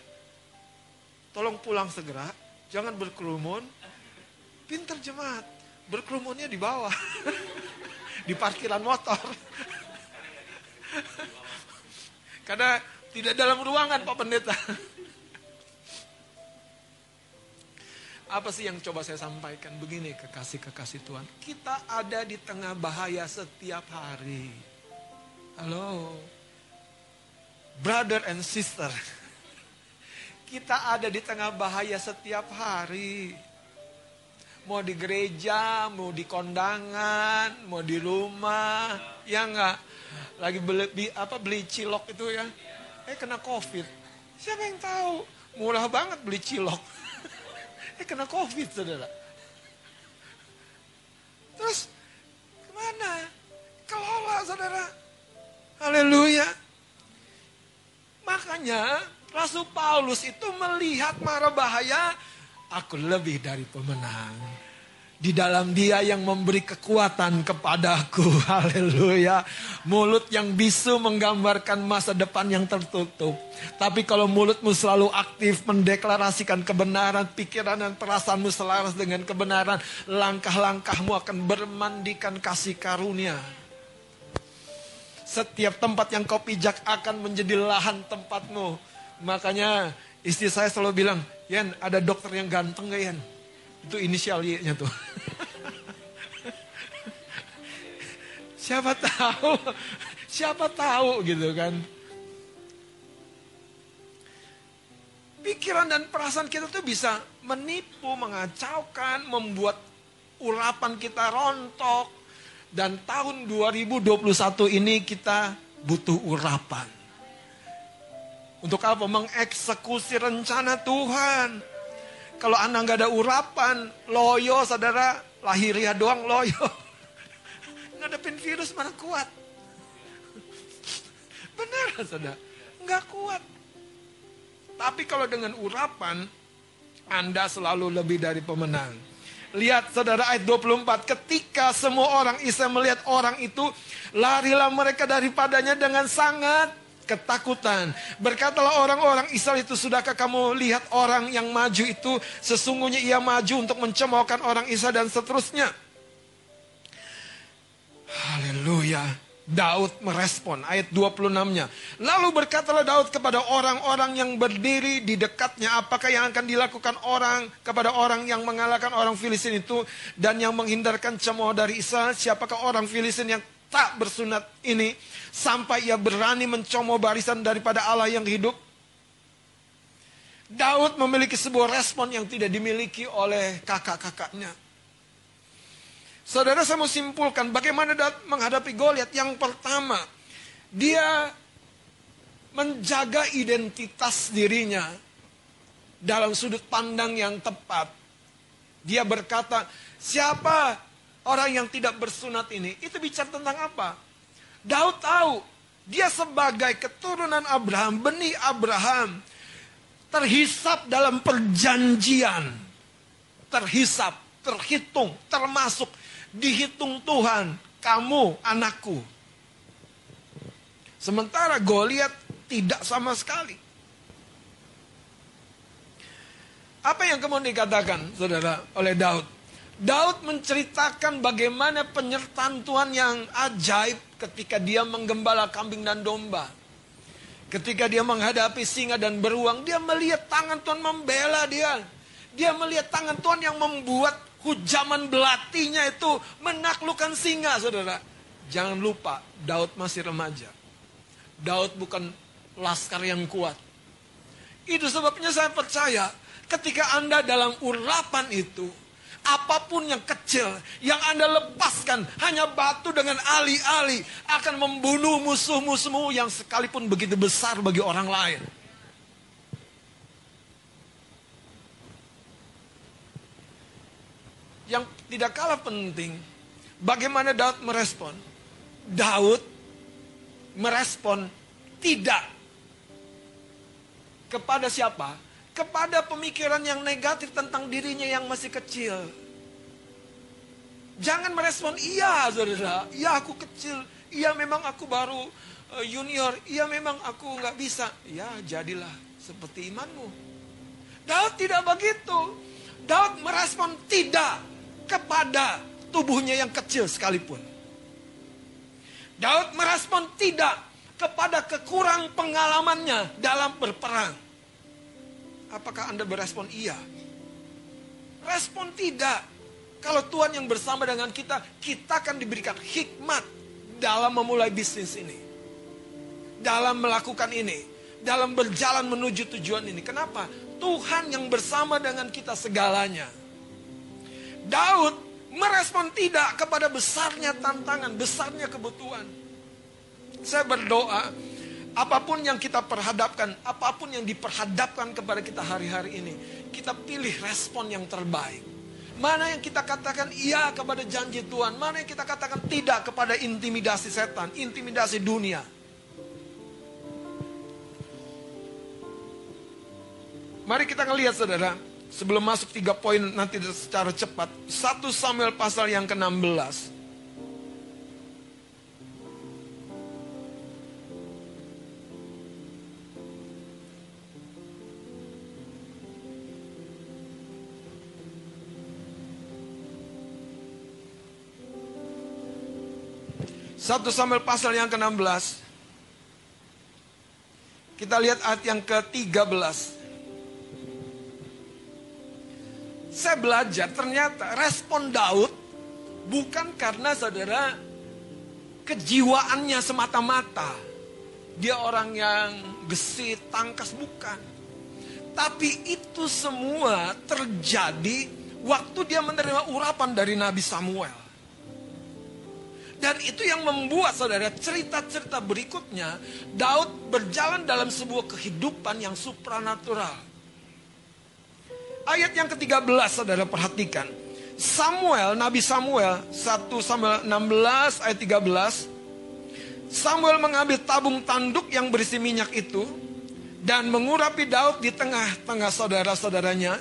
tolong pulang segera, jangan berkerumun. Pinter jemaat, berkerumunnya di bawah, di parkiran motor. Karena tidak dalam ruangan Pak Pendeta. Apa sih yang coba saya sampaikan? Begini kekasih-kekasih Tuhan. Kita ada di tengah bahaya setiap hari. Halo. Brother and sister. Kita ada di tengah bahaya setiap hari. Mau di gereja, mau di kondangan, mau di rumah. Ya enggak? Lagi beli, apa, beli cilok itu ya. Eh kena covid. Siapa yang tahu? Murah banget beli cilok. Eh kena covid saudara. Terus ke mana? Kelola saudara. Haleluya. Makanya Rasul Paulus itu melihat mara bahaya. Aku lebih dari pemenang. Di dalam dia yang memberi kekuatan kepadaku. Haleluya. Mulut yang bisu menggambarkan masa depan yang tertutup. Tapi kalau mulutmu selalu aktif mendeklarasikan kebenaran, pikiran dan perasaanmu selaras dengan kebenaran, langkah-langkahmu akan bermandikan kasih karunia. Setiap tempat yang kau pijak akan menjadi lahan tempatmu. Makanya istri saya selalu bilang, Yan ada dokter yang ganteng gak Yan? Itu inisial Y-nya tuh. siapa tahu, siapa tahu gitu kan. Pikiran dan perasaan kita tuh bisa menipu, mengacaukan, membuat urapan kita rontok. Dan tahun 2021 ini kita butuh urapan. Untuk apa? Mengeksekusi rencana Tuhan. Kalau Anda nggak ada urapan, loyo saudara, lahiriah doang loyo. Ngadepin virus mana kuat. Benar saudara, nggak kuat. Tapi kalau dengan urapan, Anda selalu lebih dari pemenang. Lihat saudara ayat 24, ketika semua orang Israel melihat orang itu, larilah mereka daripadanya dengan sangat ketakutan. Berkatalah orang-orang Israel itu, sudahkah kamu lihat orang yang maju itu, sesungguhnya ia maju untuk mencemoohkan orang Israel dan seterusnya. Haleluya. Daud merespon ayat 26-nya. Lalu berkatalah Daud kepada orang-orang yang berdiri di dekatnya, apakah yang akan dilakukan orang kepada orang yang mengalahkan orang Filistin itu dan yang menghindarkan cemooh dari Israel? Siapakah orang Filistin yang tak bersunat ini sampai ia berani mencomot barisan daripada Allah yang hidup? Daud memiliki sebuah respon yang tidak dimiliki oleh kakak-kakaknya. Saudara saya mau simpulkan bagaimana Daud menghadapi Goliat. Yang pertama, dia menjaga identitas dirinya dalam sudut pandang yang tepat. Dia berkata, siapa orang yang tidak bersunat ini? Itu bicara tentang apa? Daud tahu, dia sebagai keturunan Abraham, benih Abraham, terhisap dalam perjanjian. Terhisap, terhitung, termasuk, dihitung Tuhan, kamu anakku. Sementara Goliat tidak sama sekali. Apa yang kemudian dikatakan, saudara, oleh Daud? Daud menceritakan bagaimana penyertaan Tuhan yang ajaib ketika dia menggembala kambing dan domba. Ketika dia menghadapi singa dan beruang, dia melihat tangan Tuhan membela dia. Dia melihat tangan Tuhan yang membuat hujaman belatinya itu menaklukkan singa, saudara. Jangan lupa, Daud masih remaja. Daud bukan laskar yang kuat. Itu sebabnya saya percaya ketika Anda dalam urapan itu, apa pun yang kecil yang Anda lepaskan hanya batu dengan alih-alih akan membunuh musuh-musuhmu yang sekalipun begitu besar bagi orang lain. Yang tidak kalah penting, bagaimana Daud merespon? Daud merespon tidak kepada siapa? kepada pemikiran yang negatif tentang dirinya yang masih kecil. Jangan merespon iya, saudara. Iya aku kecil. Iya memang aku baru uh, junior. Iya memang aku nggak bisa. Ya jadilah seperti imanmu. Daud tidak begitu. Daud merespon tidak kepada tubuhnya yang kecil sekalipun. Daud merespon tidak kepada kekurang pengalamannya dalam berperang. Apakah Anda berespon iya? Respon tidak. Kalau Tuhan yang bersama dengan kita, kita akan diberikan hikmat dalam memulai bisnis ini. Dalam melakukan ini. Dalam berjalan menuju tujuan ini. Kenapa? Tuhan yang bersama dengan kita segalanya. Daud merespon tidak kepada besarnya tantangan, besarnya kebutuhan. Saya berdoa, Apa pun yang kita perhadapkan, apa pun yang diperhadapkan kepada kita hari-hari ini, kita pilih respon yang terbaik. Mana yang kita katakan iya kepada janji Tuhan, mana yang kita katakan tidak kepada intimidasi setan, intimidasi dunia. Mari kita ngelihat saudara, sebelum masuk tiga poin nanti secara cepat. Satu Samuel pasal yang ke-16. 1 Samuel pasal yang ke-16. Kita lihat ayat yang ke-13. Saya belajar ternyata respon Daud bukan karena saudara kejiwaannya semata-mata. Dia orang yang gesit, tangkas, bukan. Tapi itu semua terjadi waktu dia menerima urapan dari Nabi Samuel. Dan itu yang membuat saudara cerita-cerita berikutnya Daud berjalan dalam sebuah kehidupan yang supranatural. Ayat yang ke-13 saudara perhatikan. Samuel, Nabi Samuel, 1 Samuel 16 ayat 13. Samuel mengambil tabung tanduk yang berisi minyak itu dan mengurapi Daud di tengah-tengah saudara-saudaranya.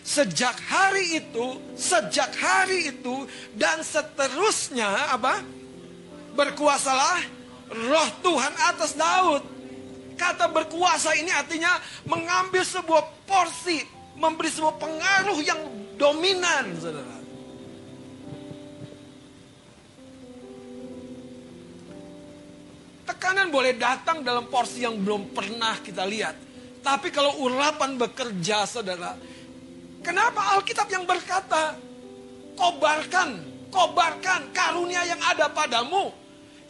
Sejak hari itu, sejak hari itu dan seterusnya apa? berkuasalah roh Tuhan atas Daud. Kata berkuasa ini artinya mengambil sebuah porsi, memberi sebuah pengaruh yang dominan, saudara. Tekanan boleh datang dalam porsi yang belum pernah kita lihat. Tapi kalau urapan bekerja, saudara, kenapa Alkitab yang berkata, kobarkan, kobarkan karunia yang ada padamu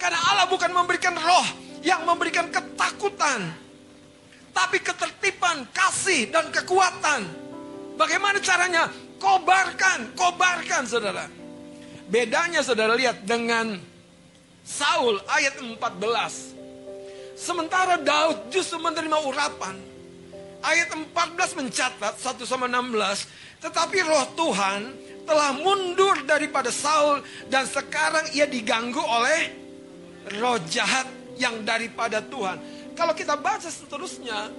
Karena Allah bukan memberikan roh yang memberikan ketakutan. Tapi ketertiban, kasih, dan kekuatan. Bagaimana caranya? Kobarkan, kobarkan saudara. Bedanya saudara lihat dengan Saul ayat 14. Sementara Daud justru menerima urapan. Ayat 14 mencatat 1 sama 16. Tetapi roh Tuhan telah mundur daripada Saul dan sekarang ia diganggu oleh roh jahat yang daripada Tuhan. Kalau kita baca seterusnya,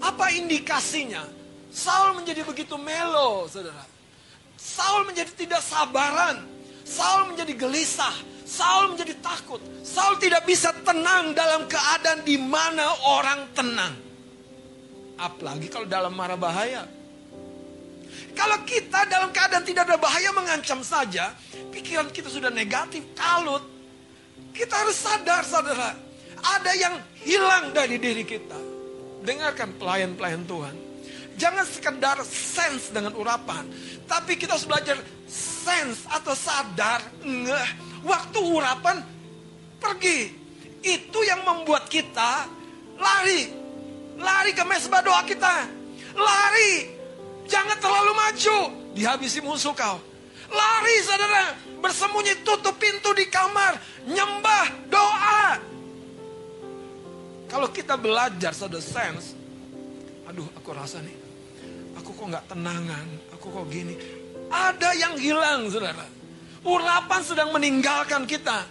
apa indikasinya? Saul menjadi begitu melo, saudara. Saul menjadi tidak sabaran. Saul menjadi gelisah. Saul menjadi takut. Saul tidak bisa tenang dalam keadaan di mana orang tenang. Apalagi kalau dalam marah bahaya. Kalau kita dalam keadaan tidak ada bahaya mengancam saja, pikiran kita sudah negatif, kalut. Kita harus sadar, saudara. Ada yang hilang dari diri kita. Dengarkan pelayan-pelayan Tuhan. Jangan sekedar sense dengan urapan. Tapi kita harus belajar sense atau sadar. Ngeh, waktu urapan pergi. Itu yang membuat kita lari. Lari ke mesbah doa kita. Lari. Jangan terlalu maju. Dihabisi musuh kau. Lari saudara. Bersembunyi tutup pintu di kamar. Nyembah doa. Kalau kita belajar saudara sense. Aduh aku rasa nih. Aku kok nggak tenangan. Aku kok gini. Ada yang hilang saudara. Urapan sedang meninggalkan kita.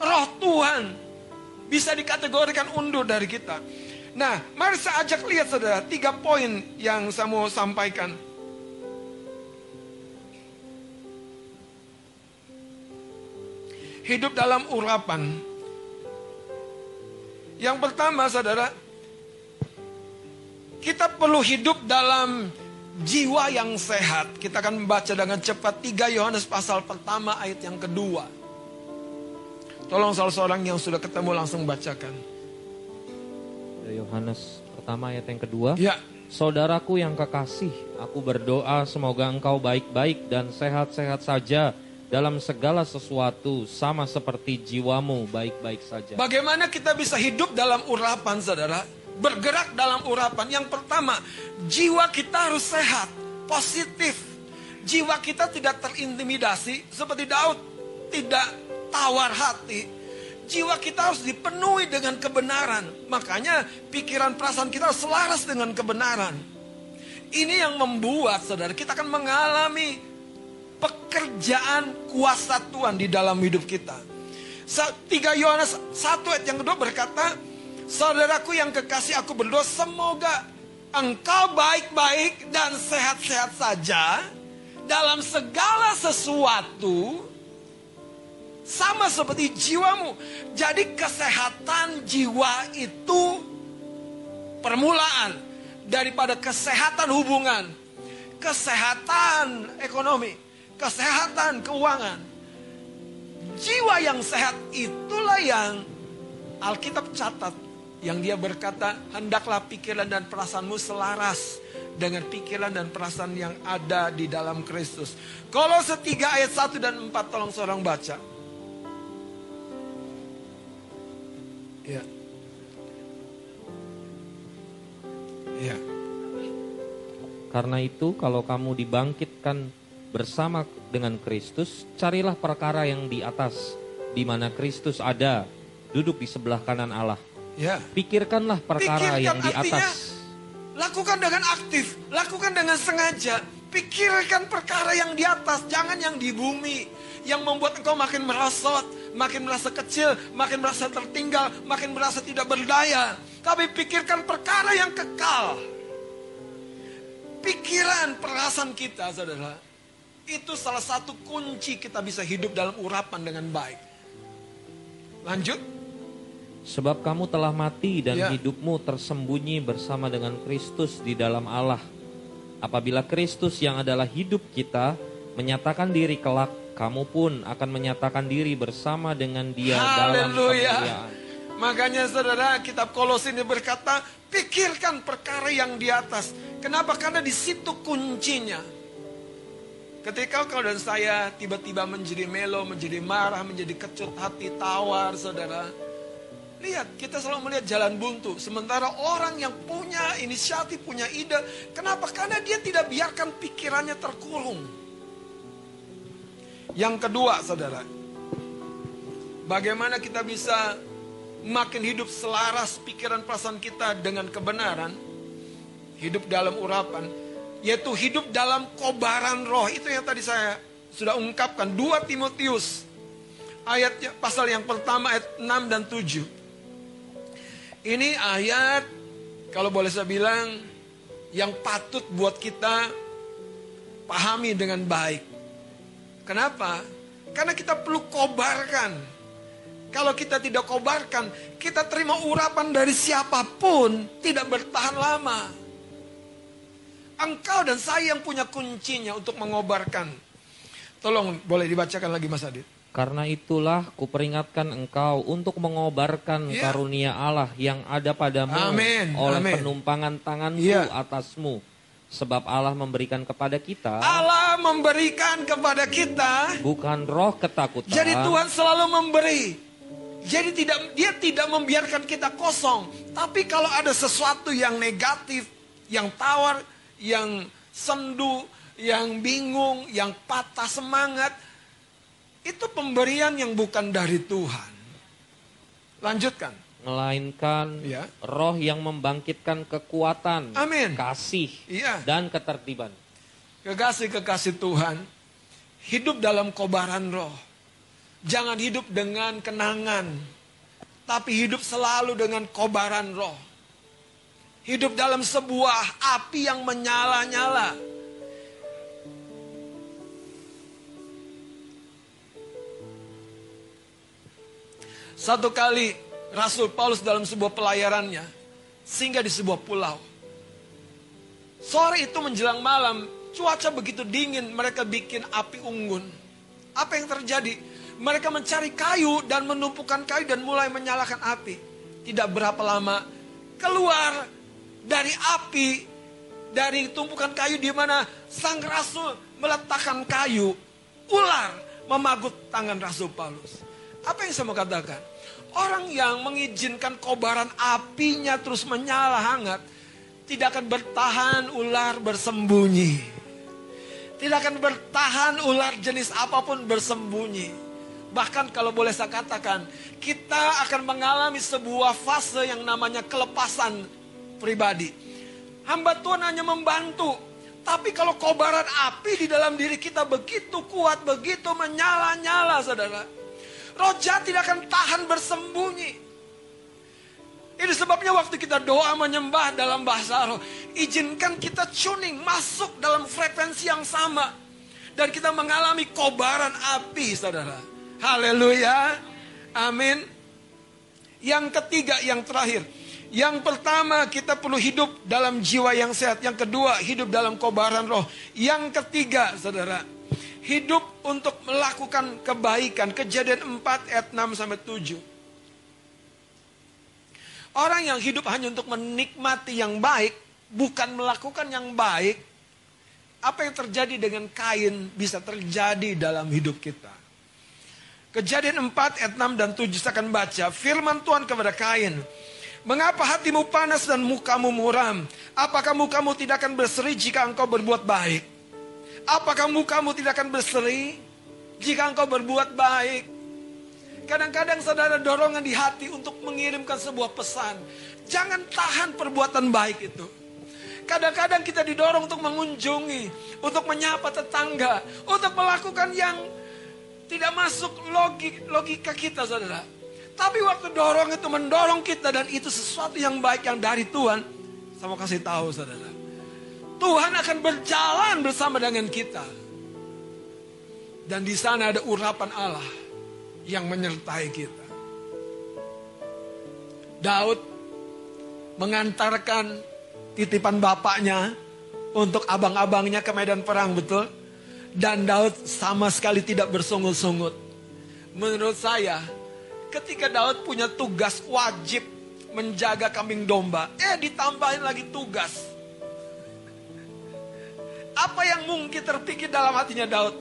Roh Tuhan bisa dikategorikan undur dari kita. Nah, mari saya ajak lihat saudara, tiga poin yang saya mau sampaikan. Hidup dalam urapan. Yang pertama saudara, kita perlu hidup dalam jiwa yang sehat. Kita akan membaca dengan cepat 3 Yohanes pasal pertama ayat yang kedua. Tolong salah seorang yang sudah ketemu langsung bacakan. Yohanes pertama ayat yang kedua. Ya, Saudaraku yang kekasih, aku berdoa semoga engkau baik-baik dan sehat-sehat saja dalam segala sesuatu sama seperti jiwamu baik-baik saja. Bagaimana kita bisa hidup dalam urapan, saudara? Bergerak dalam urapan. Yang pertama, jiwa kita harus sehat, positif. Jiwa kita tidak terintimidasi seperti Daud, tidak tawar hati. Jiwa kita harus dipenuhi dengan kebenaran. Makanya pikiran perasaan kita selaras dengan kebenaran. Ini yang membuat saudara kita akan mengalami pekerjaan kuasa Tuhan di dalam hidup kita. 3 Yohanes 1 ayat yang kedua berkata, Saudaraku yang kekasih aku berdoa semoga engkau baik-baik dan sehat-sehat saja dalam segala sesuatu sama seperti jiwamu. Jadi kesehatan jiwa itu permulaan daripada kesehatan hubungan, kesehatan ekonomi, kesehatan keuangan. Jiwa yang sehat itulah yang Alkitab catat yang dia berkata hendaklah pikiran dan perasaanmu selaras dengan pikiran dan perasaan yang ada di dalam Kristus. Kalau setiga ayat 1 dan 4 tolong seorang baca. Ya. Ya. Karena itu kalau kamu dibangkitkan bersama dengan Kristus, carilah perkara yang di atas, di mana Kristus ada, duduk di sebelah kanan Allah. Ya. Pikirkanlah perkara Pikirkan yang di atas. Lakukan dengan aktif, lakukan dengan sengaja. Pikirkan perkara yang di atas, jangan yang di bumi. Yang membuat engkau makin merosot, makin merasa kecil, makin merasa tertinggal, makin merasa tidak berdaya. Tapi pikirkan perkara yang kekal. Pikiran, perasaan kita, saudara. Itu salah satu kunci kita bisa hidup dalam urapan dengan baik. Lanjut. Sebab kamu telah mati dan Ya. hidupmu tersembunyi bersama dengan Kristus di dalam Allah. Apabila Kristus yang adalah hidup kita menyatakan diri kelak, kamu pun akan menyatakan diri bersama dengan dia dalam Haleluya. kemuliaan. Makanya saudara kitab Kolos ini berkata, pikirkan perkara yang di atas. Kenapa? Karena di situ kuncinya. Ketika kau dan saya tiba-tiba menjadi melo, menjadi marah, menjadi kecut hati, tawar, saudara. Lihat, kita selalu melihat jalan buntu. Sementara orang yang punya inisiatif, punya ide. Kenapa? Karena dia tidak biarkan pikirannya terkurung. Yang kedua, saudara. Bagaimana kita bisa makin hidup selaras pikiran perasaan kita dengan kebenaran. Hidup dalam urapan yaitu hidup dalam kobaran roh. Itu yang tadi saya sudah ungkapkan. 2 Timotius ayatnya pasal yang pertama ayat 6 dan 7. Ini ayat kalau boleh saya bilang yang patut buat kita pahami dengan baik. Kenapa? Karena kita perlu kobarkan. Kalau kita tidak kobarkan, kita terima urapan dari siapa pun tidak bertahan lama. Engkau dan saya yang punya kuncinya untuk mengobarkan. Tolong boleh dibacakan lagi Mas Adit. Karena itulah kuperingatkan engkau untuk mengobarkan Ya. karunia Allah yang ada padamu Amin, oleh amin. penumpangan tanganku Ya. atasmu. Sebab Allah memberikan kepada kita Allah memberikan kepada kita. bukan roh ketakutan, Jadi Tuhan selalu memberi. Jadi tidak dia tidak membiarkan kita kosong. Tapi kalau ada sesuatu yang negatif, yang tawar, yang sendu, yang bingung, yang patah semangat, itu pemberian yang bukan dari Tuhan. Lanjutkan. melainkan Ya. roh yang membangkitkan kekuatan, Amin. kasih, Iya. dan ketertiban. Kekasih-kekasih Tuhan, hidup dalam kobaran roh. Jangan hidup dengan kenangan, tapi hidup selalu dengan kobaran roh. Hidup dalam sebuah api yang menyala-nyala. Satu kali Rasul Paulus dalam sebuah pelayarannya singgah di sebuah pulau. Sore itu menjelang malam, cuaca begitu dingin, mereka bikin api unggun. Apa yang terjadi? Mereka mencari kayu dan menumpukan kayu dan mulai menyalakan api. Tidak berapa lama, keluar dari api, dari tumpukan kayu di mana sang rasul meletakkan kayu, ular memagut tangan Rasul Paulus. Apa yang saya mau katakan? Orang yang mengizinkan kobaran apinya terus menyala hangat, tidak akan bertahan ular bersembunyi. Tidak akan bertahan ular jenis apa pun bersembunyi. Bahkan kalau boleh saya katakan, kita akan mengalami sebuah fase yang namanya kelepasan pribadi. Hamba Tuhan hanya membantu. Tapi kalau kobaran api di dalam diri kita begitu kuat, begitu menyala-nyala saudara. Roh tidak akan tahan bersembunyi. Ini sebabnya waktu kita doa menyembah dalam bahasa roh. Izinkan kita tuning masuk dalam frekuensi yang sama. Dan kita mengalami kobaran api saudara. Haleluya. Amin. Yang ketiga, yang terakhir. Yang pertama kita perlu hidup dalam jiwa yang sehat. Yang kedua hidup dalam kobaran roh. Yang ketiga saudara. Hidup untuk melakukan kebaikan. Kejadian 4 ayat 6 sampai 7. Orang yang hidup hanya untuk menikmati yang baik, bukan melakukan yang baik, apa yang terjadi dengan kain bisa terjadi dalam hidup kita. Kejadian 4 ayat 6 dan 7 saya akan baca. Firman Tuhan kepada Kain. Mengapa hatimu panas dan mukamu muram? Apakah mukamu tidak akan berseri jika engkau berbuat baik? Apakah mukamu tidak akan berseri jika engkau berbuat baik? Kadang-kadang saudara dorongan di hati untuk mengirimkan sebuah pesan. Jangan tahan perbuatan baik itu. Kadang-kadang kita didorong untuk mengunjungi, untuk menyapa tetangga, untuk melakukan yang tidak masuk logik, logika kita saudara. Tapi waktu dorong itu mendorong kita dan itu sesuatu yang baik yang dari Tuhan. Saya mau kasih tahu saudara. Tuhan akan berjalan bersama dengan kita. Dan di sana ada urapan Allah yang menyertai kita. Daud mengantarkan titipan bapaknya untuk abang-abangnya ke medan perang, betul? Dan Daud sama sekali tidak bersungut-sungut. Menurut saya, ketika Daud punya tugas wajib menjaga kambing domba, eh ditambahin lagi tugas. Apa yang mungkin terpikir dalam hatinya Daud?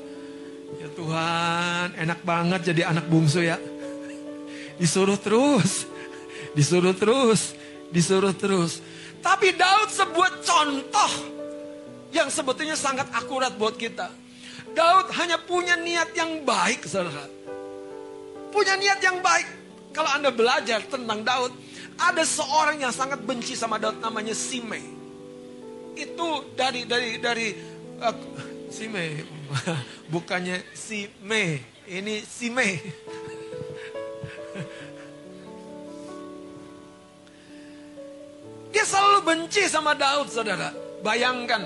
Ya Tuhan, enak banget jadi anak bungsu ya. Disuruh terus, disuruh terus, disuruh terus. Tapi Daud sebuah contoh yang sebetulnya sangat akurat buat kita. Daud hanya punya niat yang baik, saudara. Punya niat yang baik. Kalau Anda belajar tentang Daud, ada seorang yang sangat benci sama Daud namanya Simei. Itu dari dari dari uh, Simei, bukannya Simei, ini Simei. Dia selalu benci sama Daud, saudara. Bayangkan,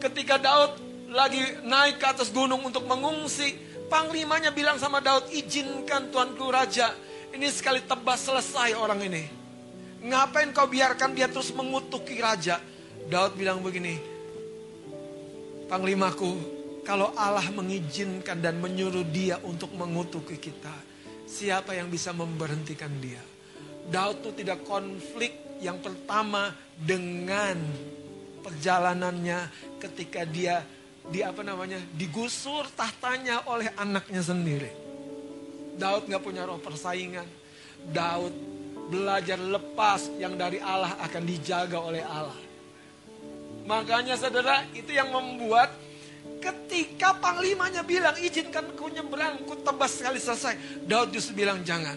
ketika Daud lagi naik ke atas gunung untuk mengungsi, panglimanya bilang sama Daud, izinkan tuanku raja, ini sekali tebas selesai orang ini. Ngapain kau biarkan dia terus mengutuki raja? Daud bilang begini, Panglimaku, kalau Allah mengizinkan dan menyuruh dia untuk mengutuki kita, siapa yang bisa memberhentikan dia? Daud itu tidak konflik yang pertama dengan perjalanannya ketika dia di apa namanya digusur tahtanya oleh anaknya sendiri. Daud nggak punya roh persaingan. Daud belajar lepas yang dari Allah akan dijaga oleh Allah. Makanya saudara itu yang membuat ketika panglimanya bilang izinkan ku nyebrang, ku tebas sekali selesai. Daud justru bilang jangan.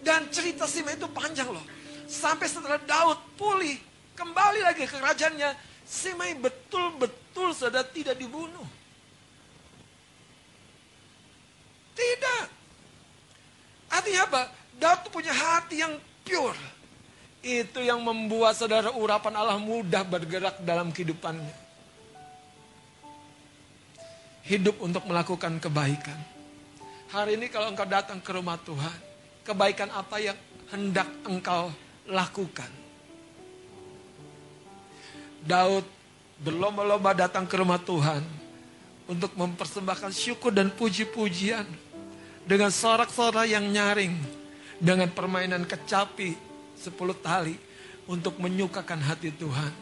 Dan cerita Sima itu panjang loh. Sampai setelah Daud pulih, kembali lagi ke kerajaannya. Simei betul-betul sudah tidak dibunuh. Tidak. Artinya apa? Daud punya hati yang pure. Itu yang membuat saudara urapan Allah mudah bergerak dalam kehidupannya. Hidup untuk melakukan kebaikan. Hari ini kalau engkau datang ke rumah Tuhan, kebaikan apa yang hendak engkau lakukan? Daud berlomba-lomba datang ke rumah Tuhan untuk mempersembahkan syukur dan puji-pujian dengan sorak-sorak yang nyaring, dengan permainan kecapi sepuluh tali untuk menyukakan hati Tuhan.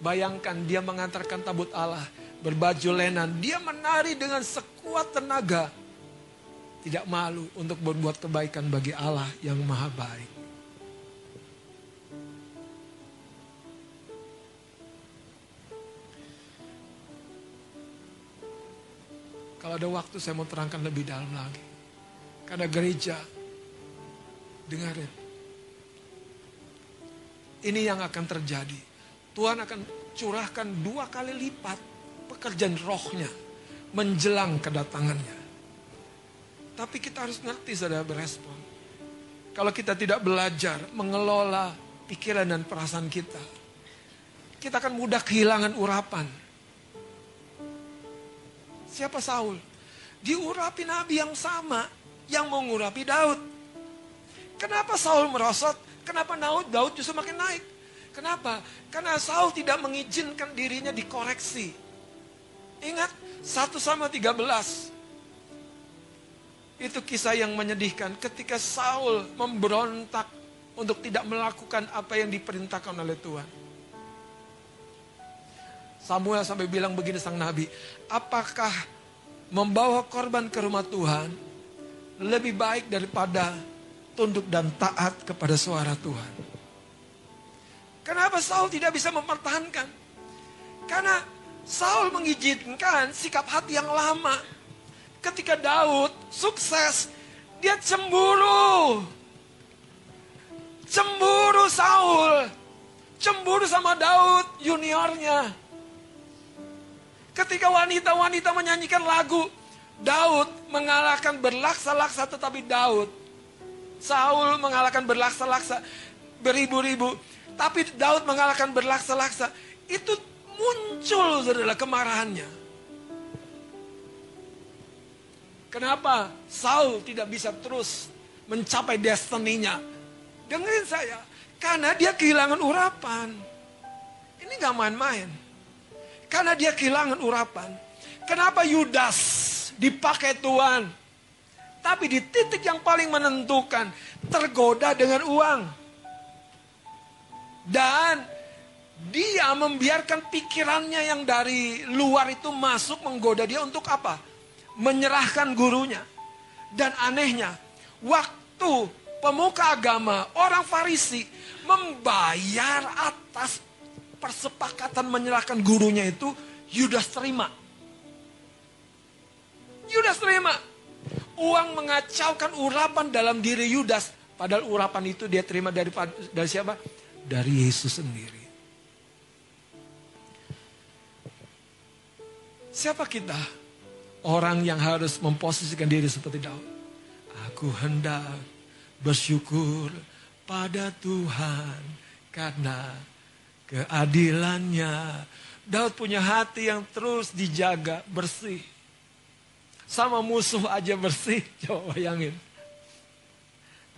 Bayangkan dia mengantarkan tabut Allah berbaju lenan, dia menari dengan sekuat tenaga, tidak malu untuk berbuat kebaikan bagi Allah yang maha baik. Kalau ada waktu saya mau terangkan lebih dalam lagi. Karena gereja, dengarin. Ini yang akan terjadi. Tuhan akan curahkan dua kali lipat pekerjaan rohnya menjelang kedatangannya. Tapi kita harus ngerti saudara berespon. Kalau kita tidak belajar mengelola pikiran dan perasaan kita, kita akan mudah kehilangan urapan. Siapa Saul? Diurapi nabi yang sama yang mengurapi Daud. Kenapa Saul merosot? Kenapa Daud, Daud justru makin naik? Kenapa? Karena Saul tidak mengizinkan dirinya dikoreksi. Ingat 1 sama 13. Itu kisah yang menyedihkan ketika Saul memberontak untuk tidak melakukan apa yang diperintahkan oleh Tuhan. Samuel sampai bilang begini sang nabi, apakah membawa korban ke rumah Tuhan lebih baik daripada tunduk dan taat kepada suara Tuhan? Kenapa Saul tidak bisa mempertahankan? Karena Saul mengizinkan sikap hati yang lama. Ketika Daud sukses, dia cemburu. Cemburu Saul. Cemburu sama Daud juniornya. Ketika wanita-wanita menyanyikan lagu, Daud mengalahkan berlaksa-laksa tetapi Daud. Saul mengalahkan berlaksa-laksa beribu-ribu. Tapi Daud mengalahkan berlaksa-laksa. Itu muncul saudara kemarahannya. Kenapa Saul tidak bisa terus mencapai destininya? Dengerin saya, karena dia kehilangan urapan. Ini gak main-main. Karena dia kehilangan urapan. Kenapa Yudas dipakai Tuhan? Tapi di titik yang paling menentukan, tergoda dengan uang. Dan Dia membiarkan pikirannya yang dari luar itu masuk menggoda dia untuk apa? Menyerahkan gurunya. Dan anehnya, waktu pemuka agama, orang Farisi membayar atas persepakatan menyerahkan gurunya itu, Yudas terima. Yudas terima. Uang mengacaukan urapan dalam diri Yudas. Padahal urapan itu dia terima dari, dari siapa? Dari Yesus sendiri. Siapa kita? Orang yang harus memposisikan diri seperti Daud. Aku hendak bersyukur pada Tuhan karena keadilannya. Daud punya hati yang terus dijaga bersih. Sama musuh aja bersih, coba bayangin.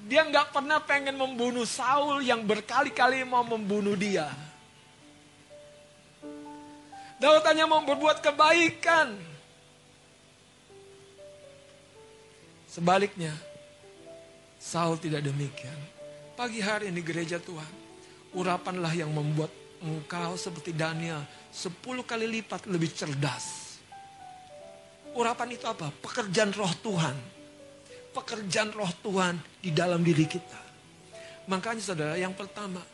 Dia nggak pernah pengen membunuh Saul yang berkali-kali mau membunuh dia. Daud hanya mau berbuat kebaikan. Sebaliknya, Saul tidak demikian. Pagi hari ini gereja Tuhan, urapanlah yang membuat engkau seperti Daniel sepuluh kali lipat lebih cerdas. Urapan itu apa? Pekerjaan roh Tuhan. Pekerjaan roh Tuhan di dalam diri kita. Makanya saudara, yang pertama,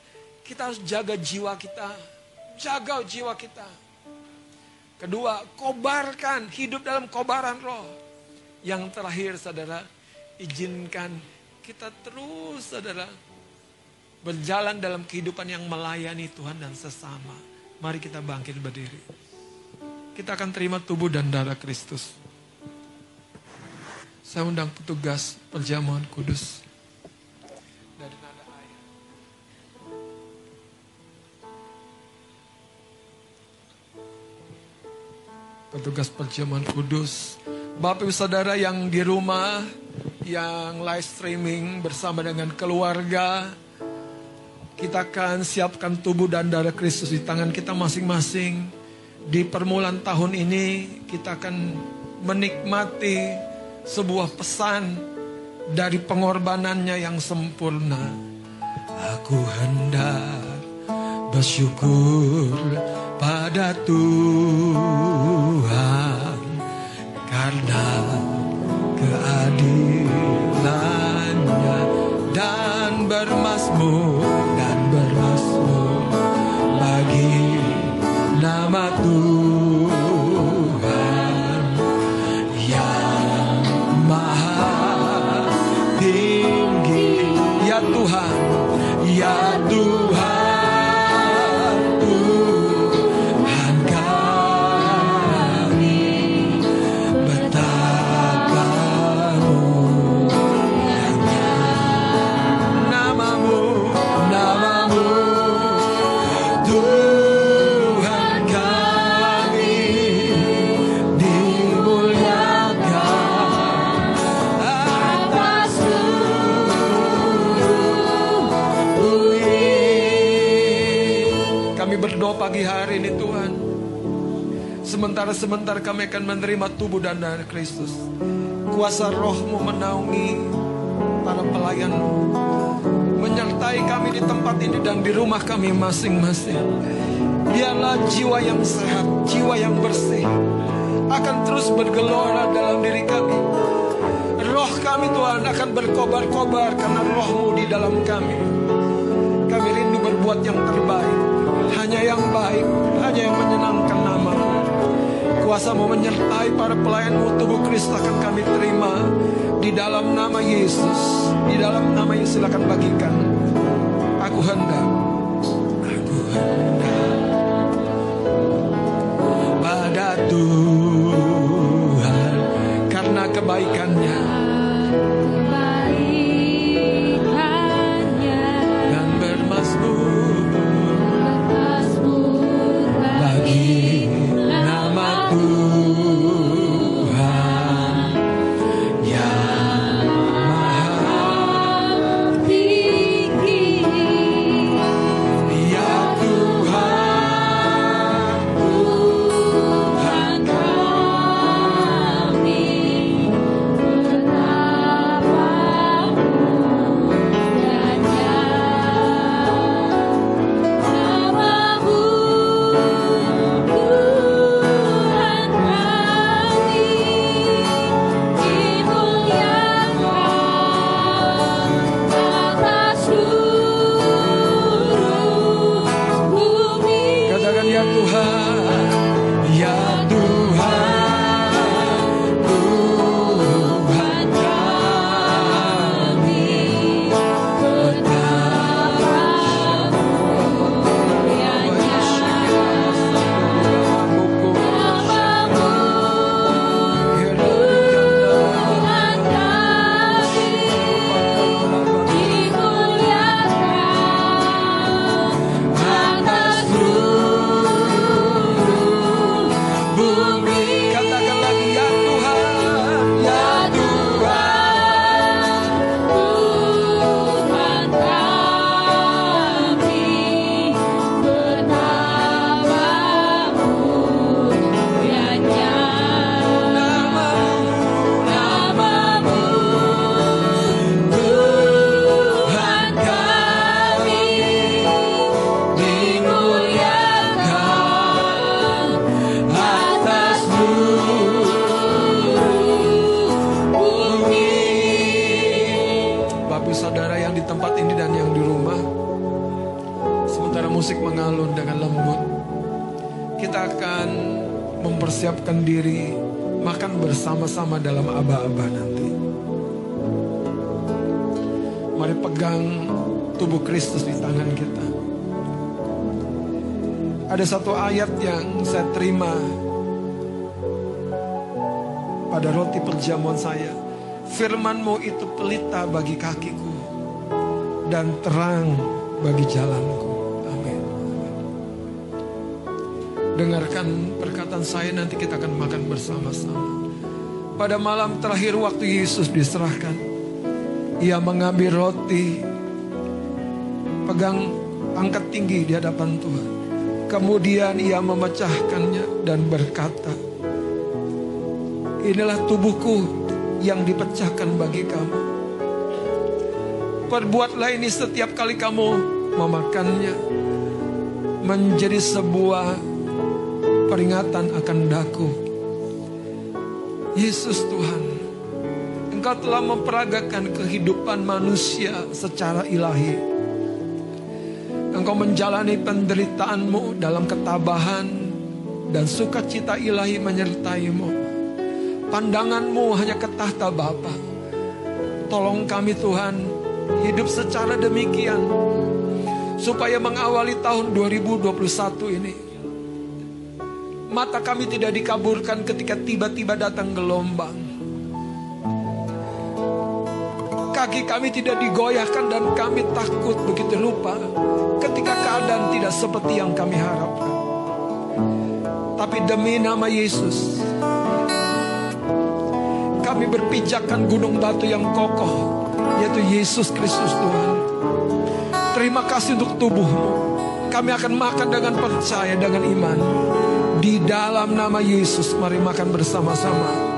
kita harus jaga jiwa kita. Jaga jiwa kita. Kedua, kobarkan, hidup dalam kobaran roh. Yang terakhir saudara, izinkan kita terus saudara berjalan dalam kehidupan yang melayani Tuhan dan sesama. Mari kita bangkit berdiri. Kita akan terima tubuh dan darah Kristus. Saya undang petugas perjamuan kudus. Petugas perjamuan kudus. Bapak ibu saudara yang di rumah, yang live streaming bersama dengan keluarga, kita akan siapkan tubuh dan darah Kristus di tangan kita masing-masing. Di permulaan tahun ini kita akan menikmati sebuah pesan dari pengorbanannya yang sempurna. Aku hendak bersyukur pada Tuhan karena Sementara-sementara kami akan menerima tubuh dan darah Kristus. Kuasa rohmu menaungi para pelayanmu. Menyertai kami di tempat ini dan di rumah kami masing-masing. Biarlah jiwa yang sehat, jiwa yang bersih akan terus bergelora dalam diri kami. Roh kami Tuhan akan berkobar-kobar karena rohmu di dalam kami. Kami rindu berbuat yang terbaik. Hanya yang baik, hanya yang menyenangkan. Kuasamu menyertai para pelayanmu tubuh Kristus akan kami terima. Di dalam nama Yesus. Di dalam nama Yesus silakan bagikan. Aku hendak. Bagi jalanku. Amin. Dengarkan perkataan saya nanti kita akan makan bersama-sama. Pada malam terakhir waktu Yesus diserahkan, ia mengambil roti, pegang angkat tinggi di hadapan Tuhan. Kemudian ia memecahkannya dan berkata, Inilah tubuhku yang dipecahkan bagi kamu. Perbuatlah ini setiap kali kamu memakannya menjadi sebuah peringatan akan daku. Yesus Tuhan, Engkau telah memperagakan kehidupan manusia secara ilahi. Engkau menjalani penderitaanmu dalam ketabahan dan sukacita ilahi menyertaimu. Pandanganmu hanya ke tahta Bapa. Tolong kami Tuhan hidup secara demikian supaya mengawali tahun 2021 ini mata kami tidak dikaburkan ketika tiba-tiba datang gelombang. Kaki kami tidak digoyahkan dan kami takut begitu lupa ketika keadaan tidak seperti yang kami harapkan. Tapi demi nama Yesus, kami berpijakan gunung batu yang kokoh, yaitu Yesus Kristus Tuhan. Terima kasih untuk tubuhmu. Kami akan makan dengan percaya, dengan iman. Di dalam nama Yesus, mari makan bersama-sama.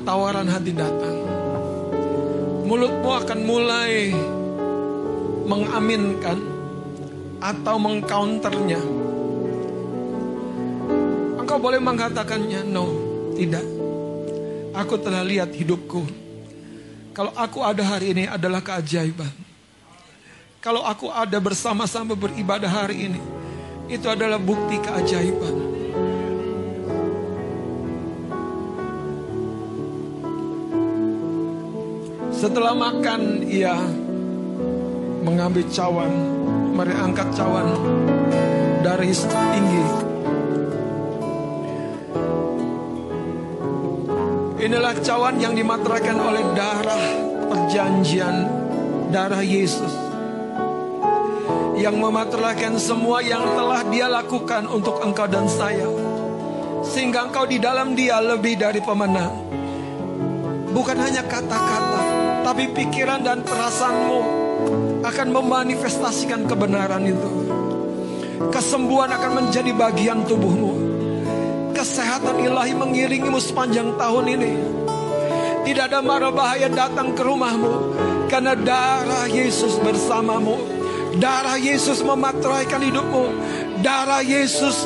Ketawaran hati datang, mulutmu akan mulai mengaminkan atau mengcounternya. Engkau boleh mengatakannya, no, tidak. Aku telah lihat hidupku. Kalau aku ada hari ini adalah keajaiban. Kalau aku ada bersama-sama beribadah hari ini, itu adalah bukti keajaiban. Setelah makan ia mengambil cawan, mari angkat cawan dari tinggi. Inilah cawan yang dimateraikan oleh darah perjanjian darah Yesus yang memateraikan semua yang telah dia lakukan untuk engkau dan saya sehingga engkau di dalam dia lebih dari pemenang bukan hanya kata-kata tapi pikiran dan perasaanmu akan memanifestasikan kebenaran itu. Kesembuhan akan menjadi bagian tubuhmu. Kesehatan ilahi mengiringimu sepanjang tahun ini. Tidak ada mara bahaya datang ke rumahmu karena darah Yesus bersamamu. Darah Yesus memateraikan hidupmu. Darah Yesus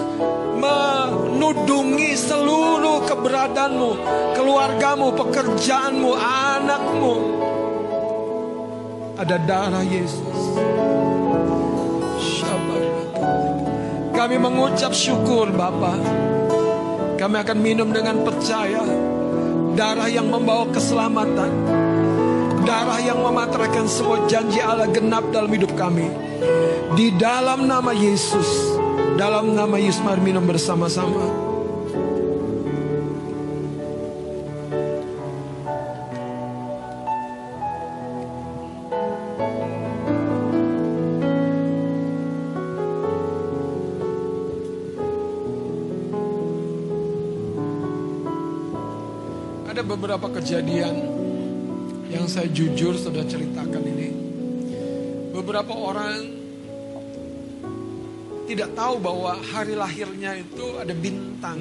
menudungi seluruh keberadaanmu, keluargamu, pekerjaanmu, anakmu. Ada darah Yesus. Kami mengucap syukur Bapa. Kami akan minum dengan percaya darah yang membawa keselamatan. Darah yang memateraikan semua janji Allah genap dalam hidup kami. Di dalam nama Yesus. Dalam nama Yesus mari minum bersama-sama. Ada beberapa kejadian yang saya jujur sudah ceritakan ini. Beberapa orang tidak tahu bahwa hari lahirnya itu ada bintang.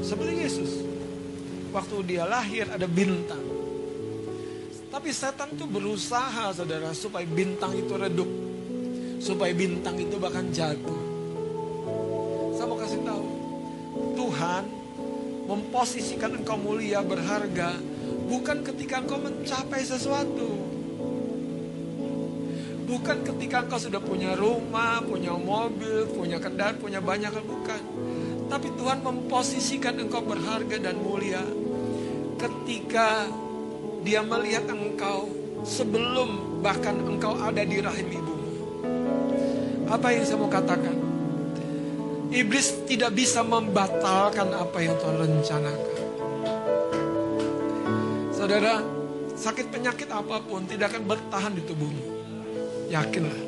Seperti Yesus. Waktu dia lahir ada bintang. Tapi setan tuh berusaha saudara supaya bintang itu redup. Supaya bintang itu bahkan jatuh. Saya mau kasih tahu. Tuhan memposisikan engkau mulia berharga. Bukan ketika engkau mencapai sesuatu. Bukan ketika engkau sudah punya rumah, punya mobil, punya kendaraan, punya banyak. Bukan. Tapi Tuhan memposisikan engkau berharga dan mulia. Ketika dia melihat engkau sebelum bahkan engkau ada di rahim ibumu. Apa yang saya mau katakan? Iblis tidak bisa membatalkan apa yang Tuhan rencanakan. Saudara, sakit penyakit apa pun tidak akan bertahan di tubuhmu. Yakinlah.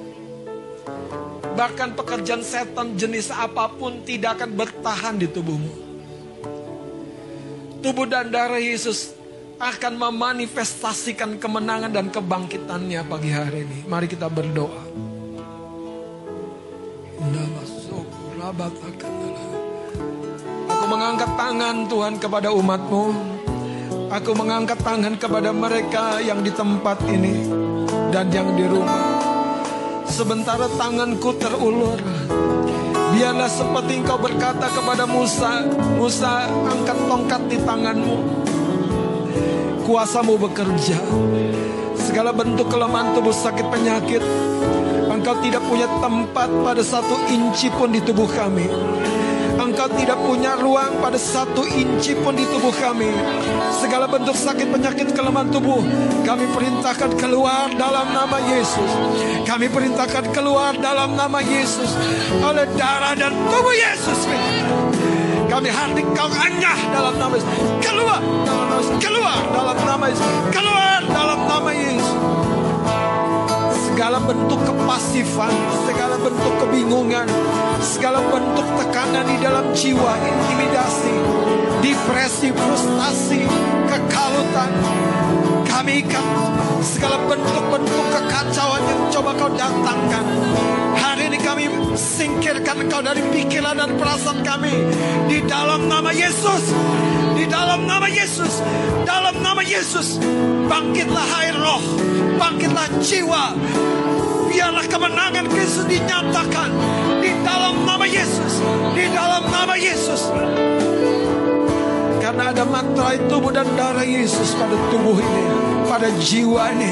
Bahkan pekerjaan setan jenis apa pun tidak akan bertahan di tubuhmu. Tubuh dan darah Yesus akan memanifestasikan kemenangan dan kebangkitannya pagi hari ini. Mari kita berdoa. Aku mengangkat tangan Tuhan kepada umatmu. Aku mengangkat tangan kepada mereka yang di tempat ini dan yang di rumah. Sementara tanganku terulur, biarlah seperti engkau berkata kepada Musa, Musa angkat tongkat di tanganmu. Kuasamu bekerja. Segala bentuk kelemahan tubuh sakit penyakit, engkau tidak punya tempat pada satu inci pun di tubuh kami. Engkau tidak punya ruang pada satu inci pun di tubuh kami. Segala bentuk sakit penyakit kelemahan tubuh kami perintahkan keluar dalam nama Yesus. Kami perintahkan keluar dalam nama Yesus oleh darah dan tubuh Yesus. Kami hardik kau anyah dalam nama Yesus. Keluar dalam nama Yesus. Keluar dalam nama Yesus. Keluar dalam nama Yesus segala bentuk kepasifan, segala bentuk kebingungan, segala bentuk tekanan di dalam jiwa, intimidasi, depresi, frustasi, kekalutan. Kami ikat segala bentuk-bentuk kekacauan yang coba kau datangkan. Hari ini kami singkirkan engkau dari pikiran dan perasaan kami. Di dalam nama Yesus. Di dalam nama Yesus. Dalam nama Yesus. Bangkitlah air roh. Bangkitlah jiwa. Biarlah kemenangan Kristus dinyatakan. Di dalam nama Yesus. Di dalam nama Yesus. Karena ada materai tubuh dan darah Yesus pada tubuh ini. Pada jiwa ini.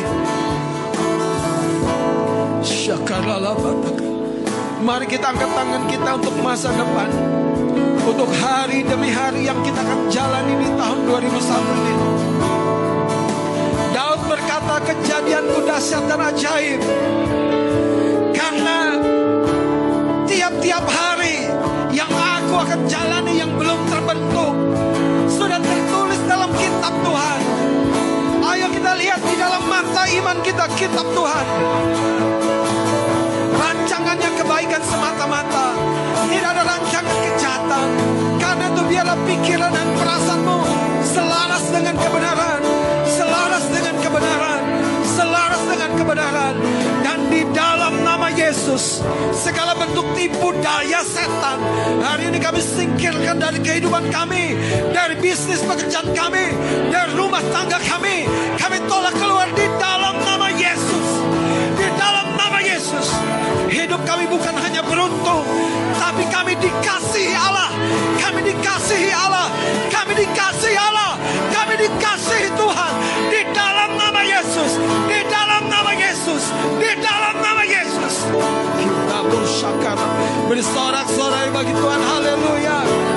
Syakaralabataka. Mari kita angkat tangan kita untuk masa depan. Untuk hari demi hari yang kita akan jalani di tahun 2001 ini. Daud berkata kejadianku dahsyat dan ajaib. Karena tiap-tiap hari yang aku akan jalani yang belum terbentuk. Sudah tertulis dalam kitab Tuhan. Ayo kita lihat di dalam mata iman kita kitab Tuhan rancangannya kebaikan semata-mata. Tidak ada rancangan kejahatan. Karena itu biarlah pikiran dan perasaanmu selaras dengan kebenaran. Selaras dengan kebenaran. Selaras dengan kebenaran. Dan di dalam nama Yesus, segala bentuk tipu daya setan. Hari ini kami singkirkan dari kehidupan kami. Dari bisnis pekerjaan kami. Dari rumah tangga kami. Kami tolak bukan hanya beruntung, tapi kami dikasihi Allah. Kami dikasihi Allah. Kami dikasihi Allah. Kami dikasihi Tuhan. Di dalam nama Yesus. Di dalam nama Yesus. Di dalam nama Yesus. Kita bersyukur. Beri sorak-sorai bagi Tuhan. Haleluya.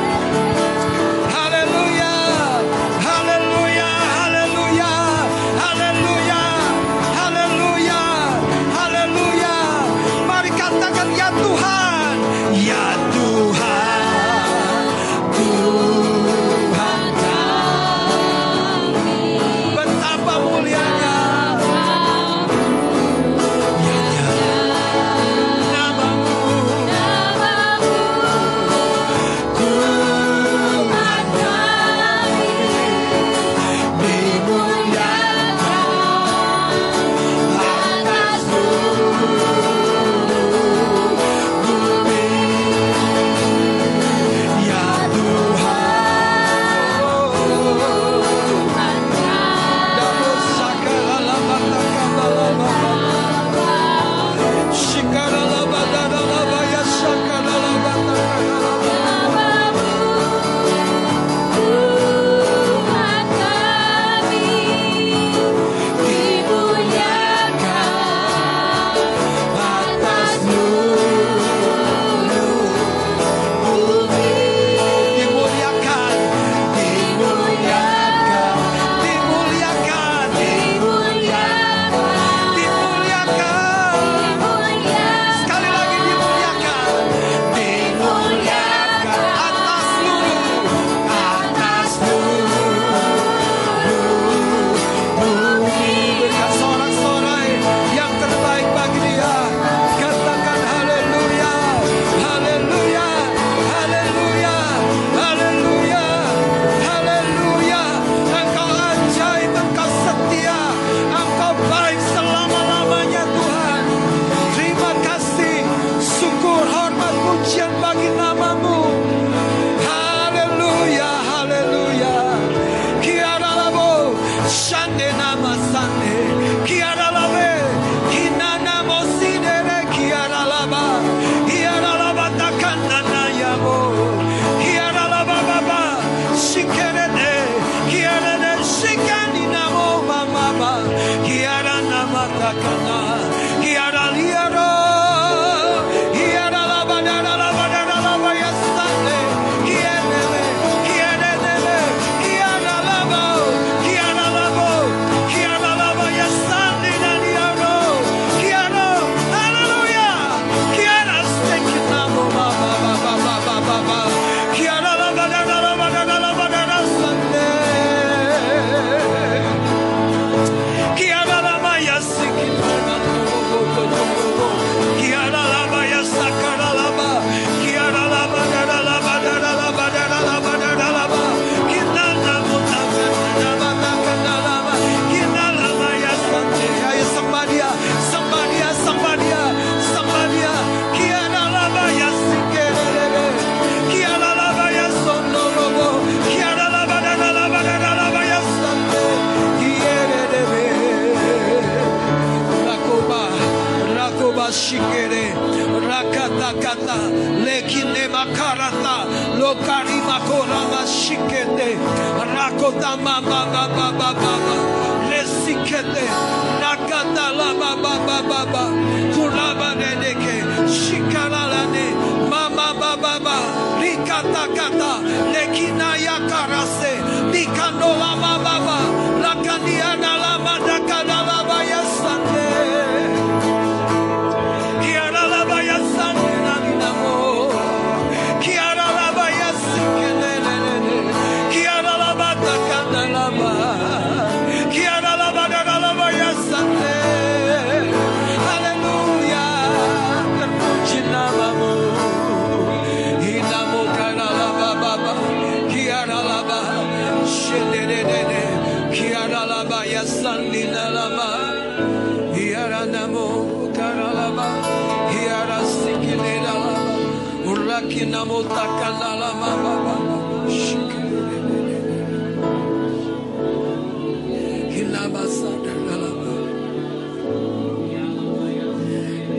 God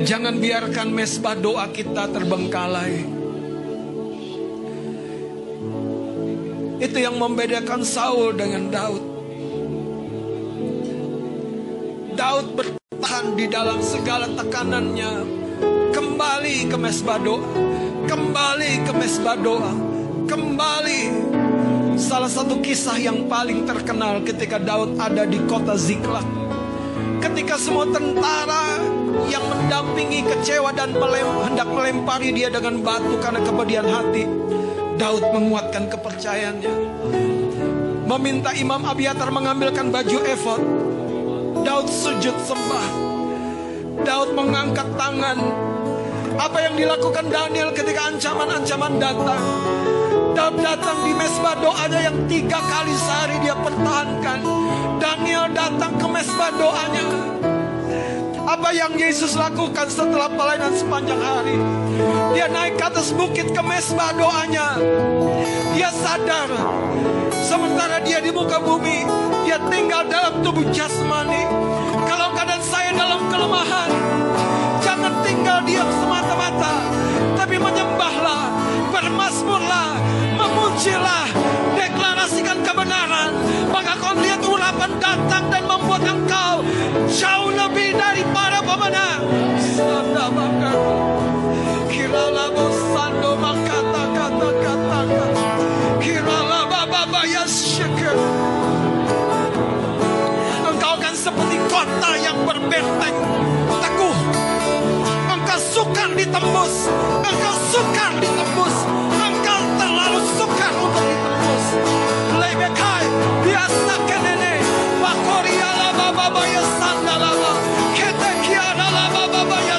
Jangan biarkan mesbah doa kita terbengkalai. Itu yang membedakan Saul dengan Daud. Daud bertahan di dalam segala tekanannya. Kembali ke mesbah doa. Kembali ke mesbah doa. Kembali. Salah satu kisah yang paling terkenal ketika Daud ada di kota Ziklag. Ketika semua tentara yang mendampingi kecewa dan melem- hendak melempari dia dengan batu karena kepedihan hati. Daud menguatkan kepercayaannya. Meminta Imam Abiatar mengambilkan baju efod. Daud sujud sembah. Daud mengangkat tangan. Apa yang dilakukan Daniel ketika ancaman-ancaman datang. Daud datang di mesbah doanya yang tiga kali sehari dia pertahankan. Daniel datang ke mesbah doanya. Apa yang Yesus lakukan setelah pelayanan sepanjang hari? Dia naik ke atas bukit ke mesbah doanya. Dia sadar Sementara dia di muka bumi, dia tinggal dalam tubuh jasmani. Kalau keadaan saya dalam kelemahan, jangan tinggal diam semata-mata, tapi menyembahlah, bermasmurlah, memujilah, deklarasikan kebenaran. Maka kau lihat urapan datang dan membuat engkau jauh lebih daripada pemenang. Sadabakar. Engkau akan seperti kota yang berbenteng. Engkau sukar ditembus. Engkau ditembus. Terlalu sukar untuk ditembus. Lebekai biasa kenene. Bakoria laba baba ya sandalaba. Ketekia laba baba ya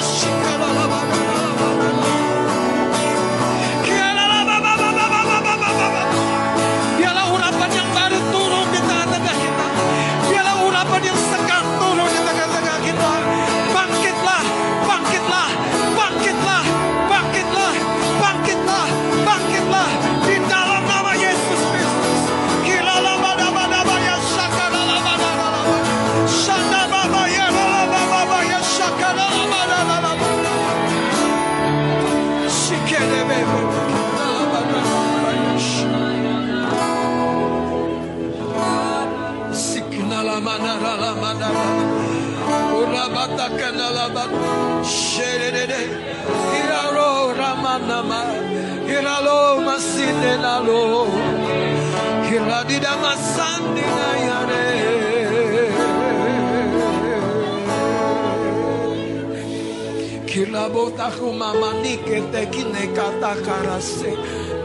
ramanama. Iralo masinde nalo. Hiradida masandi na yare. Kilabotaku mamani kete kine kata karase.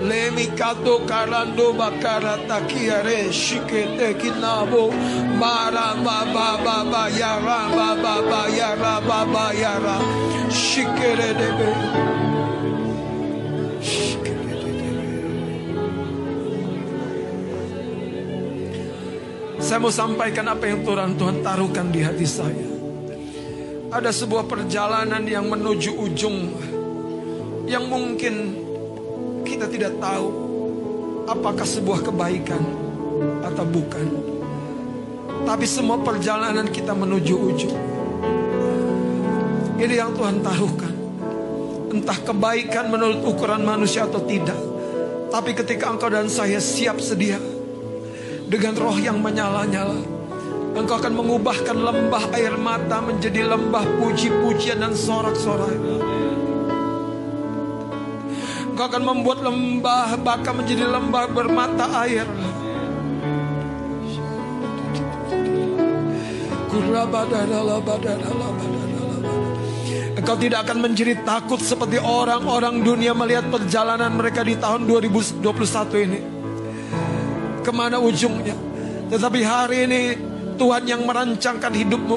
Lemi kato karando bakarata kiare shikete kinabo. Mara baba baba yara baba baba yara baba yara. Shikere debe. Saya mau sampaikan apa yang Tuhan Tuhan taruhkan di hati saya. Ada sebuah perjalanan yang menuju ujung yang mungkin kita tidak tahu apakah sebuah kebaikan atau bukan. Tapi semua perjalanan kita menuju ujung. Ini yang Tuhan taruhkan. Entah kebaikan menurut ukuran manusia atau tidak. Tapi ketika engkau dan saya siap sedia dengan roh yang menyala-nyala, engkau akan mengubahkan lembah air mata menjadi lembah puji-pujian dan sorak-sorai. Engkau akan membuat lembah baka menjadi lembah bermata air. Engkau tidak akan menjadi takut seperti orang-orang dunia melihat perjalanan mereka di tahun 2021 ini. Ke mana ujungnya? Tetapi hari ini Tuhan yang merancangkan hidupmu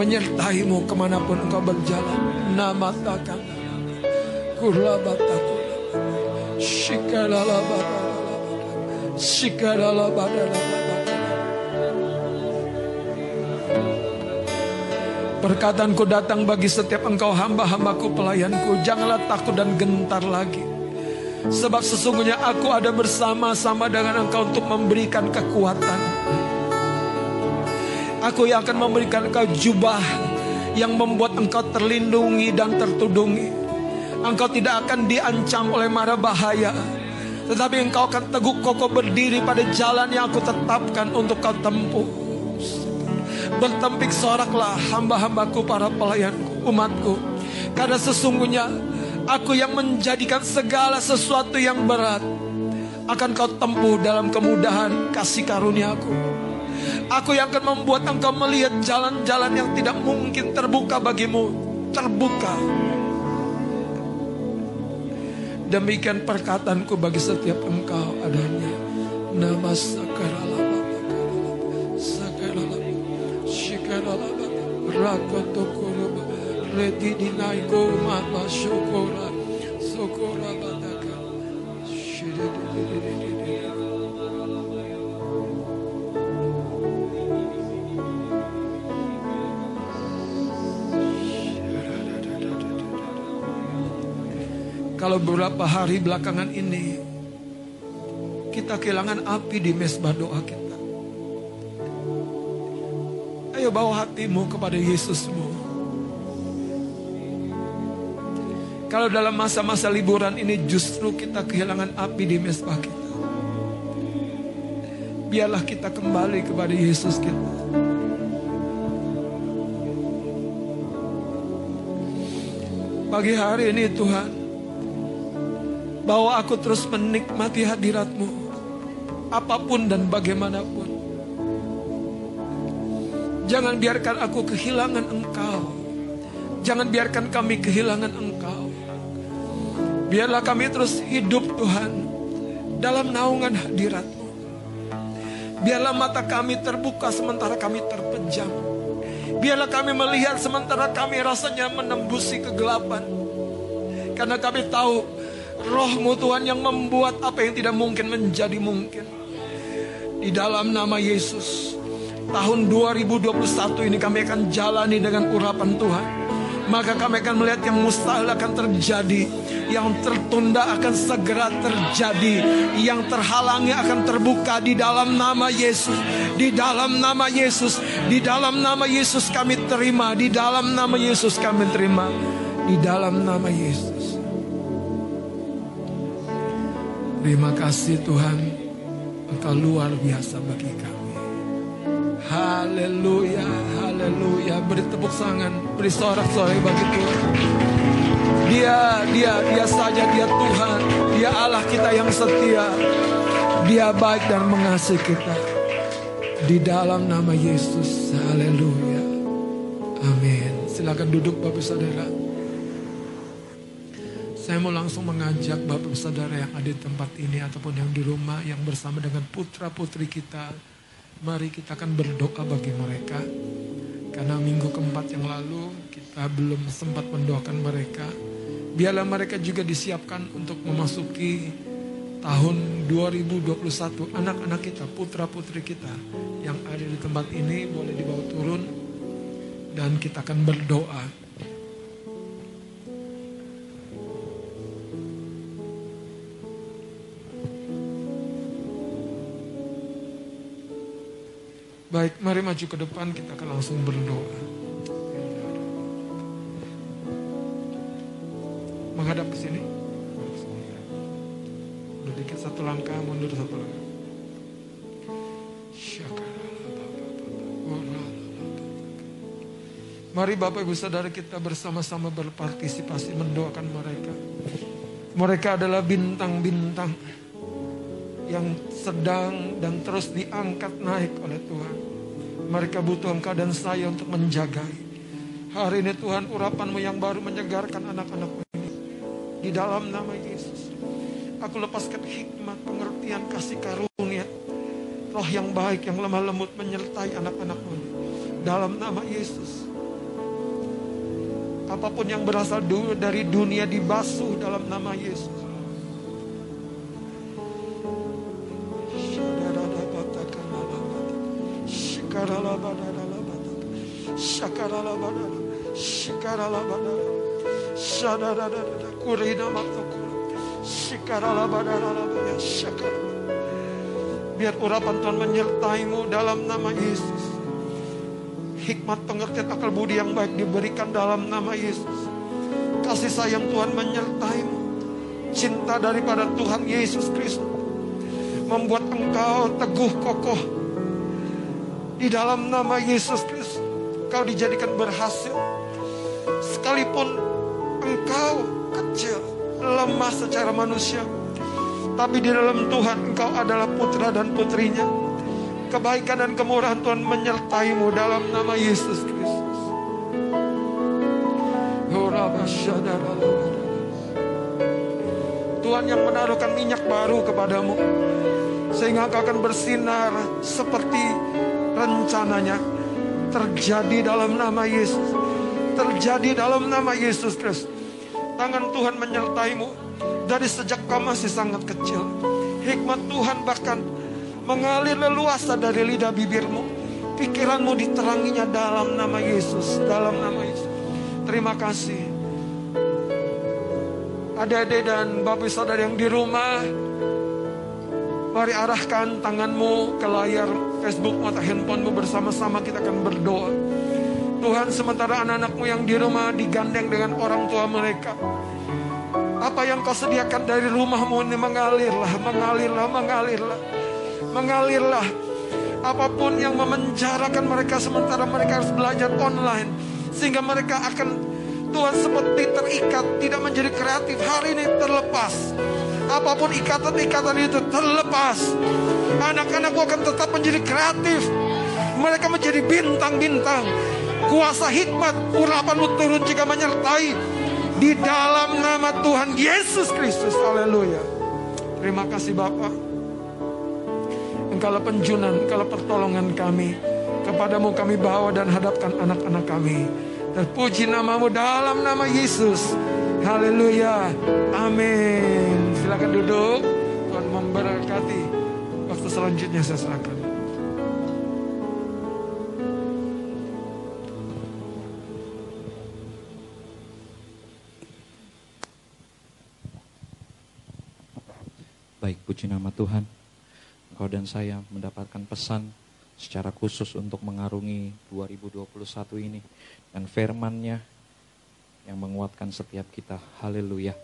menyertaimu ke mana pun engkau berjalan. Nama takkan kurabataku. Perkataanku datang bagi setiap engkau hamba-hambaku pelayanku. Janganlah takut dan gentar lagi Sebab sesungguhnya aku ada bersama-sama dengan engkau untuk memberikan kekuatan. Aku yang akan memberikan engkau jubah Yang membuat engkau terlindungi dan tertudungi. Engkau tidak akan diancam oleh mara bahaya Tetapi engkau akan teguh kokoh berdiri pada jalan yang aku tetapkan untuk kau tempuh. Bertempik soraklah hamba-hambaku para pelayanku, umatku. Karena sesungguhnya aku yang menjadikan segala sesuatu yang berat akan kau tempuh dalam kemudahan kasih karuniaku. Aku yang akan membuat engkau melihat jalan-jalan yang tidak mungkin terbuka bagimu. Terbuka. Demikian perkataanku bagi setiap engkau adanya. Nama sakarala sakarala sakarala Kalau beberapa hari belakangan ini kita kehilangan api di mesbah doa kita. Ayo bawa hatimu kepada Yesusmu. Kalau dalam masa-masa liburan ini justru kita kehilangan api di mesbah kita. Biarlah kita kembali kepada Yesus kita. Pagi hari ini Tuhan, bahwa aku terus menikmati hadiratmu apa pun dan bagaimanapun jangan biarkan aku kehilangan engkau jangan biarkan kami kehilangan engkau biarlah kami terus hidup Tuhan dalam naungan hadiratmu biarlah mata kami terbuka sementara kami terpejam biarlah kami melihat sementara kami rasanya menembusi kegelapan karena kami tahu Rohmu Tuhan yang membuat apa yang tidak mungkin menjadi mungkin. Di dalam nama Yesus, tahun 2021 ini kami akan jalani dengan urapan Tuhan. Maka kami akan melihat yang mustahil akan terjadi. Yang tertunda akan segera terjadi. Yang terhalangi akan terbuka di dalam nama Yesus. Di dalam nama Yesus. Di dalam nama Yesus kami terima. Di dalam nama Yesus kami terima. Di dalam nama Yesus. Terima kasih Tuhan, Engkau luar biasa bagi kami. Haleluya, haleluya. Beri tepuk tangan, beri sorak-sorai bagi Tuhan. Dia, dia, dia saja dia Tuhan. Dia Allah kita yang setia. Dia baik dan mengasihi kita. Di dalam nama Yesus, haleluya. Amin. Silakan duduk Bapak Saudara. Saya mau langsung mengajak Bapak Saudara yang ada di tempat ini ataupun yang di rumah yang bersama dengan putra-putri kita. Mari kita akan berdoa bagi mereka. Karena minggu keempat yang lalu kita belum sempat mendoakan mereka. Biarlah mereka juga disiapkan untuk memasuki tahun 2021. Anak-anak kita, putra-putri kita yang ada di tempat ini boleh dibawa turun. Dan kita akan berdoa. Baik, mari maju ke depan kita akan langsung berdoa. Menghadap ke sini. Mundur dikit satu langkah, mundur satu langkah. Mari Bapak Ibu Saudara kita bersama-sama berpartisipasi mendoakan mereka. Mereka adalah bintang-bintang yang sedang dan terus diangkat naik oleh Tuhan. Mereka butuh engkau dan saya untuk menjagai. Hari ini Tuhan urapanmu yang baru menyegarkan anak-anakmu ini. Di dalam nama Yesus. Aku lepaskan hikmat, pengertian, kasih karunia. Roh yang baik, yang lemah lembut menyertai anak-anakmu ini. Dalam nama Yesus. Apa pun yang berasal dari dunia dibasuh dalam nama Yesus. Biar urapan Tuhan menyertaimu dalam nama Yesus. Hikmat pengertian akal budi yang baik diberikan dalam nama Yesus. Kasih sayang Tuhan menyertaimu. Cinta daripada Tuhan Yesus Kristus membuat engkau teguh kokoh di dalam nama Yesus Kristus. Engkau dijadikan berhasil. Sekalipun engkau kecil, lemah secara manusia. Tapi di dalam Tuhan engkau adalah putra dan putrinya. Kebaikan dan kemurahan Tuhan menyertaimu dalam nama Yesus Kristus. Tuhan yang menaruhkan minyak baru kepadamu sehingga engkau akan bersinar seperti rencananya terjadi dalam nama Yesus. Terjadi dalam nama Yesus Kristus. Tangan Tuhan menyertaimu. Dari sejak kau masih sangat kecil hikmat Tuhan bahkan mengalir leluasa dari lidah bibirmu. Pikiranmu diteranginya dalam nama Yesus dalam nama Yesus. Terima kasih. Adik-adik dan bapak saudara yang di rumah Mari arahkan tanganmu ke layar Facebook atau handphonemu bersama-sama kita akan berdoa. Tuhan sementara anak-anakmu yang di rumah digandeng dengan orang tua mereka. Apa yang kau sediakan dari rumahmu ini mengalirlah, mengalirlah, mengalirlah. Mengalirlah. Apa pun yang memenjarakan mereka sementara mereka harus belajar online. Sehingga mereka akan Tuhan seperti terikat, tidak menjadi kreatif. Hari ini terlepas. Apa pun ikatan-ikatan itu terlepas. Anak-anakku akan tetap menjadi kreatif. Mereka menjadi bintang-bintang. Kuasa hikmat, urapanmu turun jika menyertai. Di dalam nama Tuhan Yesus Kristus. Haleluya. Terima kasih Bapak. Engkaulah penjunan, engkaulah pertolongan kami. Kepadamu kami bawa dan hadapkan anak-anak kami. Terpuji namamu dalam nama Yesus. Haleluya. Amin. Silakan duduk. Tuhan memberkati. Selanjutnya saya serahkan. Baik, puji nama Tuhan. Engkau dan saya mendapatkan pesan secara khusus untuk mengarungi 2021 ini. Dan firman-Nya yang menguatkan setiap kita. Haleluya.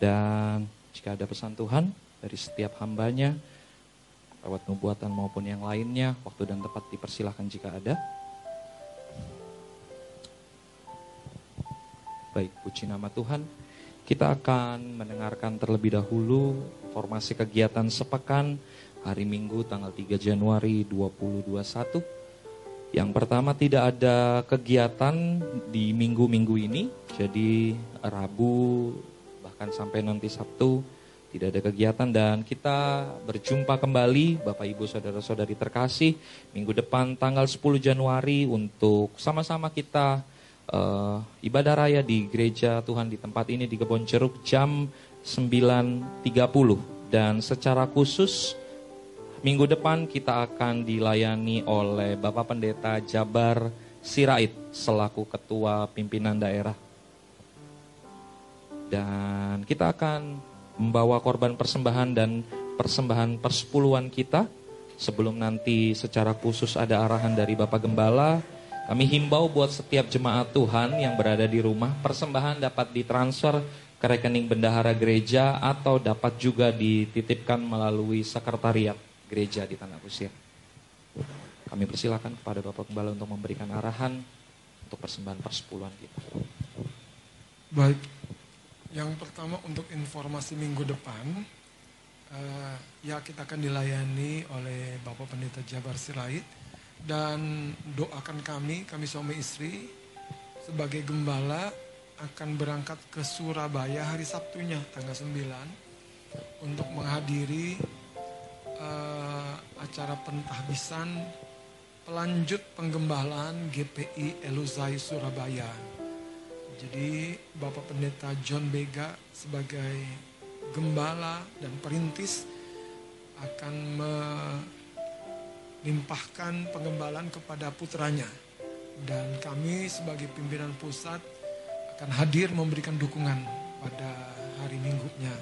Dan jika ada pesan Tuhan dari setiap hambanya, lewat nubuatan maupun yang lainnya, waktu dan tempat dipersilahkan jika ada. Baik, puji nama Tuhan. Kita akan mendengarkan terlebih dahulu formasi kegiatan sepekan hari Minggu tanggal 3 Januari 2021. Yang pertama tidak ada kegiatan di minggu-minggu ini, jadi Rabu bahkan sampai nanti Sabtu tidak ada kegiatan dan kita berjumpa kembali Bapak Ibu Saudara-saudari terkasih minggu depan tanggal 10 Januari untuk sama-sama kita uh, ibadah raya di gereja Tuhan di tempat ini di Kebon Ceruk jam 9.30 dan secara khusus minggu depan kita akan dilayani oleh Bapak Pendeta Jabar Sirait selaku ketua pimpinan daerah. Dan kita akan membawa korban persembahan dan persembahan persepuluhan kita sebelum nanti secara khusus ada arahan dari Bapak Gembala Kami himbau buat setiap jemaat Tuhan yang berada di rumah, persembahan dapat ditransfer ke rekening bendahara gereja atau dapat juga dititipkan melalui sekretariat gereja di Tanah Kusir. Kami persilakan kepada Bapak Gembala untuk memberikan arahan untuk persembahan persepuluhan kita. Baik, yang pertama untuk informasi minggu depan, eh, ya kita akan dilayani oleh Bapak Pendeta Jabar Sirait dan doakan kami, kami suami istri sebagai gembala akan berangkat ke Surabaya hari Sabtunya tanggal 9 untuk menghadiri eh, acara pentahbisan pelanjut penggembalaan GPI Eluzai Surabaya. Jadi Bapak Pendeta John Bega sebagai gembala dan perintis akan melimpahkan pengembalaan kepada putranya. Dan kami sebagai pimpinan pusat akan hadir memberikan dukungan pada hari minggunya.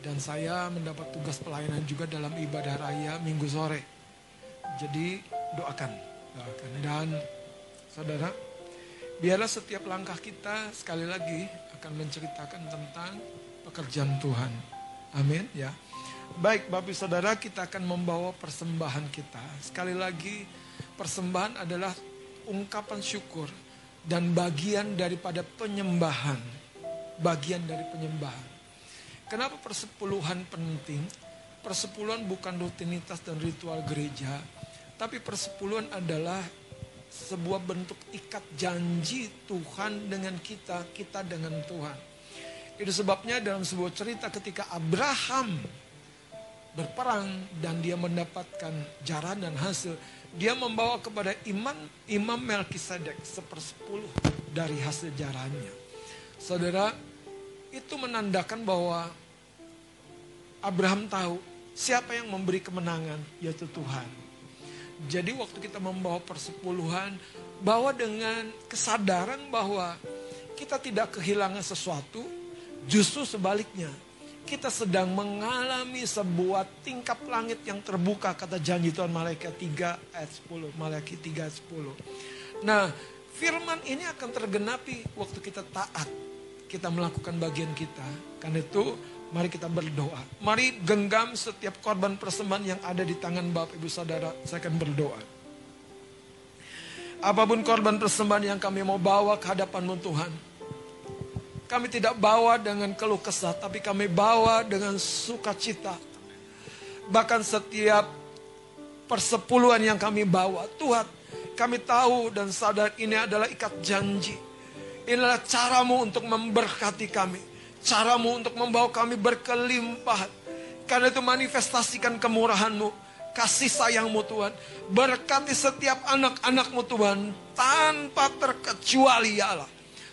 Dan saya mendapat tugas pelayanan juga dalam ibadah raya minggu sore. Jadi doakan, doakan. Dan saudara, biarlah setiap langkah kita sekali lagi akan menceritakan tentang pekerjaan Tuhan. Amin ya. Baik Bapak Saudara kita akan membawa persembahan kita. Sekali lagi persembahan adalah ungkapan syukur dan bagian daripada penyembahan. Bagian dari penyembahan. Kenapa persepuluhan penting? Persepuluhan bukan rutinitas dan ritual gereja, tapi persepuluhan adalah sebuah bentuk ikat janji Tuhan dengan kita, kita dengan Tuhan. Itu sebabnya dalam sebuah cerita ketika Abraham berperang dan dia mendapatkan jaran dan hasil, dia membawa kepada iman Imam Melkisedek sepersepuluh dari hasil jarannya. Saudara, itu menandakan bahwa Abraham tahu siapa yang memberi kemenangan, yaitu Tuhan. Jadi waktu kita membawa persepuluhan, bawa dengan kesadaran bahwa kita tidak kehilangan sesuatu, justru sebaliknya. Kita sedang mengalami sebuah tingkap langit yang terbuka, kata janji Tuhan Malaikat 3 ayat 10. Malaikat 3 ayat 10. Nah, firman ini akan tergenapi waktu kita taat. Kita melakukan bagian kita. Karena itu Mari kita berdoa. Mari genggam setiap korban persembahan yang ada di tangan Bapak Ibu Saudara. Saya akan berdoa. Apa pun korban persembahan yang kami mau bawa ke hadapanmu Tuhan. Kami tidak bawa dengan keluh kesah, tapi kami bawa dengan sukacita. Bahkan setiap persepuluhan yang kami bawa, Tuhan, kami tahu dan sadar ini adalah ikat janji. Inilah caramu untuk memberkati kami. Caramu untuk membawa kami berkelimpahan. Karena itu manifestasikan kemurahanmu, kasih sayangmu Tuhan. Berkati setiap anak-anakmu Tuhan, tanpa terkecuali ya Allah.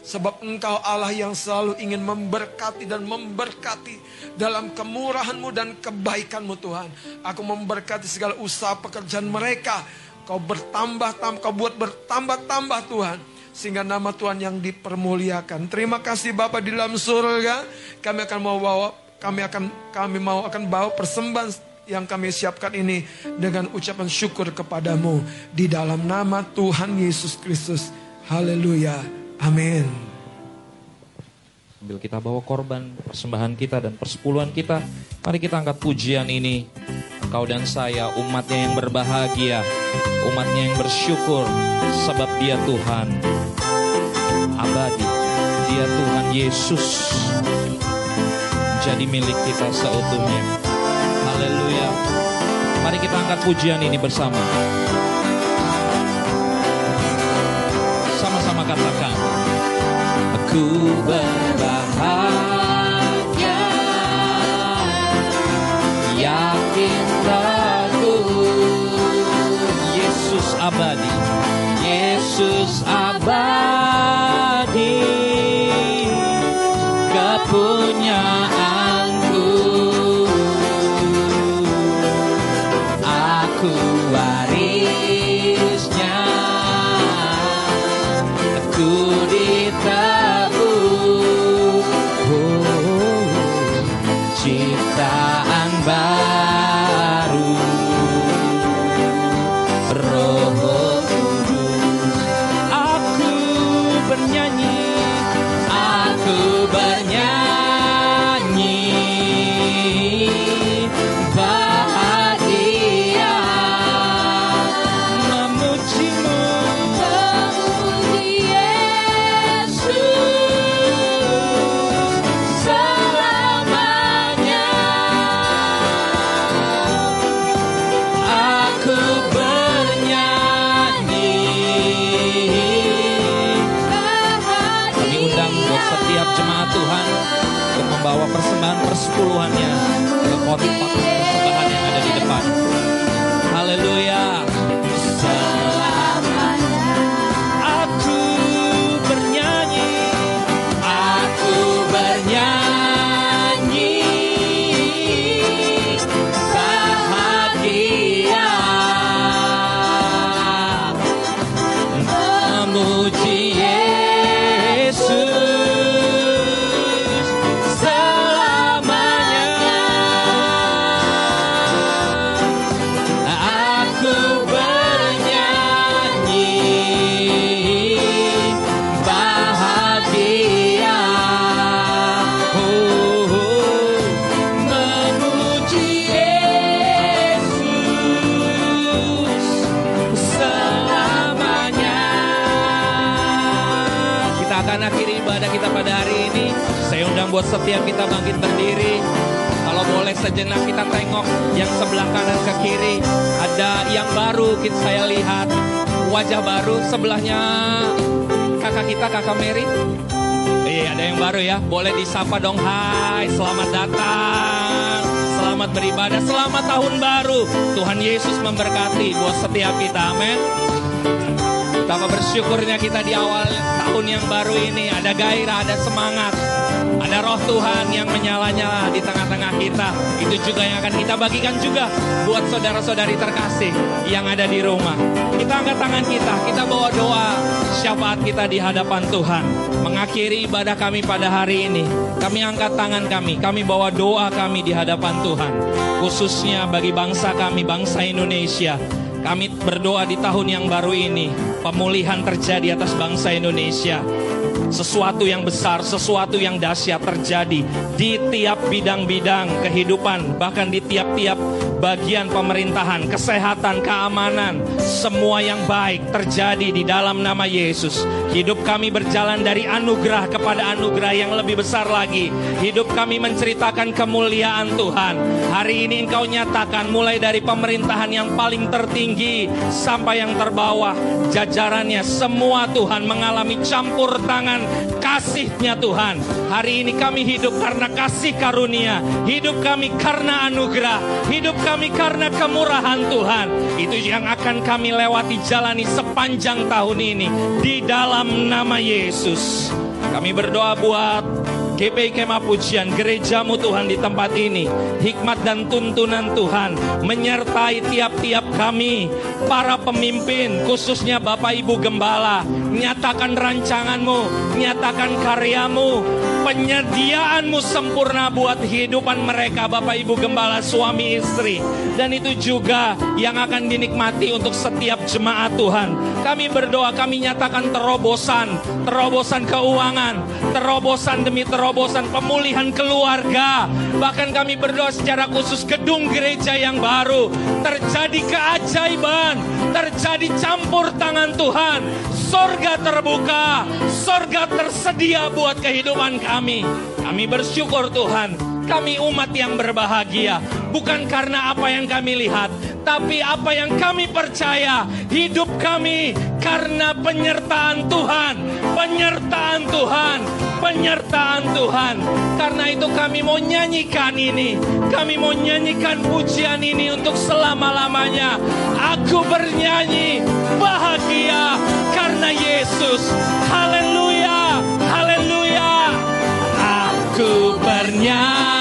Sebab engkau Allah yang selalu ingin memberkati dan memberkati dalam kemurahanmu dan kebaikanmu Tuhan. Aku memberkati segala usaha pekerjaan mereka. Kau bertambah-tambah, kau buat bertambah-tambah Tuhan sehingga nama Tuhan yang dipermuliakan. Terima kasih Bapak di dalam surga. Kami akan mau bawa kami akan kami mau akan bawa persembahan yang kami siapkan ini dengan ucapan syukur kepadamu di dalam nama Tuhan Yesus Kristus. Haleluya. Amin. Sambil kita bawa korban persembahan kita dan persepuluhan kita, mari kita angkat pujian ini. Engkau dan saya umatnya yang berbahagia, umatnya yang bersyukur sebab dia Tuhan abadi. Dia Tuhan Yesus jadi milik kita seutuhnya. Haleluya. Mari kita angkat pujian ini bersama. Sama-sama katakan. Aku berbahagia Teguh Yesus abadi Yesus abadi setiap kita bangkit berdiri. Kalau boleh sejenak kita tengok yang sebelah kanan ke kiri. Ada yang baru kita saya lihat. Wajah baru sebelahnya kakak kita, kakak Mary. Iya, ada yang baru ya. Boleh disapa dong. Hai, selamat datang. Selamat beribadah, selamat tahun baru. Tuhan Yesus memberkati buat setiap kita. Amin. Betapa bersyukurnya kita di awal tahun yang baru ini ada gairah, ada semangat, ada roh Tuhan yang menyala-nyala di tengah-tengah kita. Itu juga yang akan kita bagikan juga buat saudara-saudari terkasih yang ada di rumah. Kita angkat tangan kita, kita bawa doa syafaat kita di hadapan Tuhan. Mengakhiri ibadah kami pada hari ini. Kami angkat tangan kami, kami bawa doa kami di hadapan Tuhan. Khususnya bagi bangsa kami, bangsa Indonesia. Kami berdoa di tahun yang baru ini, pemulihan terjadi atas bangsa Indonesia. Sesuatu yang besar, sesuatu yang dahsyat terjadi di tiap bidang-bidang kehidupan, bahkan di tiap-tiap bagian pemerintahan, kesehatan, keamanan, semua yang baik terjadi di dalam nama Yesus. Hidup kami berjalan dari anugerah kepada anugerah yang lebih besar lagi. Hidup kami menceritakan kemuliaan Tuhan. Hari ini Engkau nyatakan mulai dari pemerintahan yang paling tertinggi sampai yang terbawah, jajarannya semua Tuhan mengalami campur tangan kasihnya Tuhan. Hari ini kami hidup karena kasih karunia, hidup kami karena anugerah, hidup kami karena kemurahan Tuhan. Itu yang akan kami lewati jalani sepanjang tahun ini di dalam nama Yesus. Kami berdoa buat GPI Kemah Pujian, gerejamu Tuhan di tempat ini. Hikmat dan tuntunan Tuhan menyertai tiap-tiap kami, para pemimpin, khususnya Bapak Ibu Gembala. Nyatakan rancanganmu, nyatakan karyamu, penyediaanmu sempurna buat kehidupan mereka Bapak Ibu Gembala, suami istri. Dan itu juga yang akan dinikmati untuk setiap jemaat Tuhan. Kami berdoa, kami nyatakan terobosan, terobosan keuangan, terobosan demi terobosan pemulihan keluarga. Bahkan kami berdoa secara khusus gedung gereja yang baru. Terjadi keajaiban, terjadi campur tangan Tuhan. Sorga terbuka, sorga tersedia buat kehidupan kami. Kami bersyukur Tuhan, kami umat yang berbahagia. Bukan karena apa yang kami lihat, tapi apa yang kami percaya. Hidup kami karena penyertaan Tuhan, penyertaan Tuhan, penyertaan Tuhan. Karena itu kami mau nyanyikan ini. Kami mau nyanyikan pujian ini untuk selama-lamanya. Aku bernyanyi bahagia karena Yesus. Haleluya, haleluya. Aku bernyanyi.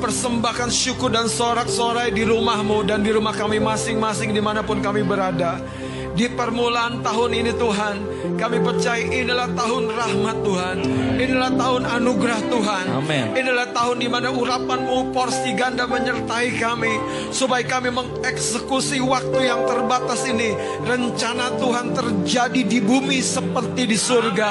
Persembahkan syukur dan sorak-sorai di rumahmu dan di rumah kami masing-masing di mana pun kami berada. Di permulaan tahun ini Tuhan, kami percaya inilah tahun rahmat Tuhan. Inilah tahun anugerah Tuhan. Amin. Inilah tahun di mana urapanmu porsi ganda menyertai kami. Supaya kami mengeksekusi waktu yang terbatas ini. Rencana Tuhan terjadi di bumi seperti di surga.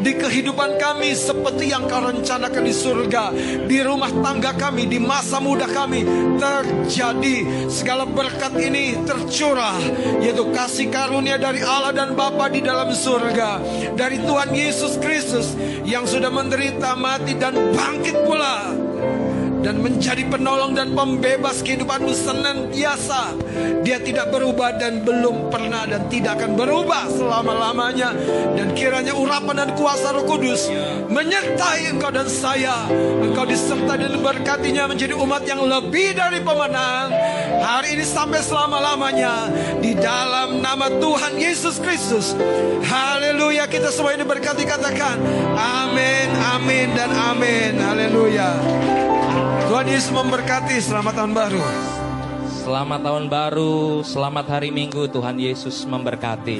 Di kehidupan kami seperti yang kau rencanakan di surga. Di rumah tangga kami, di masa muda kami terjadi. Segala berkat ini tercurah. Yaitu kasih karunia dari Allah dan Bapa di dalam surga. Dari Tuhan Yesus Kristus yang sudah menderita, mati dan bangkit pula dan menjadi penolong dan pembebas kehidupanmu senantiasa. Dia tidak berubah dan belum pernah dan tidak akan berubah selama-lamanya. Dan kiranya urapan dan kuasa Roh Kudus menyertai engkau dan saya. Engkau disertai dan berkatinya menjadi umat yang lebih dari pemenang. Hari ini sampai selama-lamanya di dalam nama Tuhan Yesus Kristus. Haleluya kita semua ini berkati katakan amin, amin dan amin. Haleluya. Tuhan Yesus memberkati. Selamat tahun baru. Selamat tahun baru, selamat hari Minggu, Tuhan Yesus memberkati.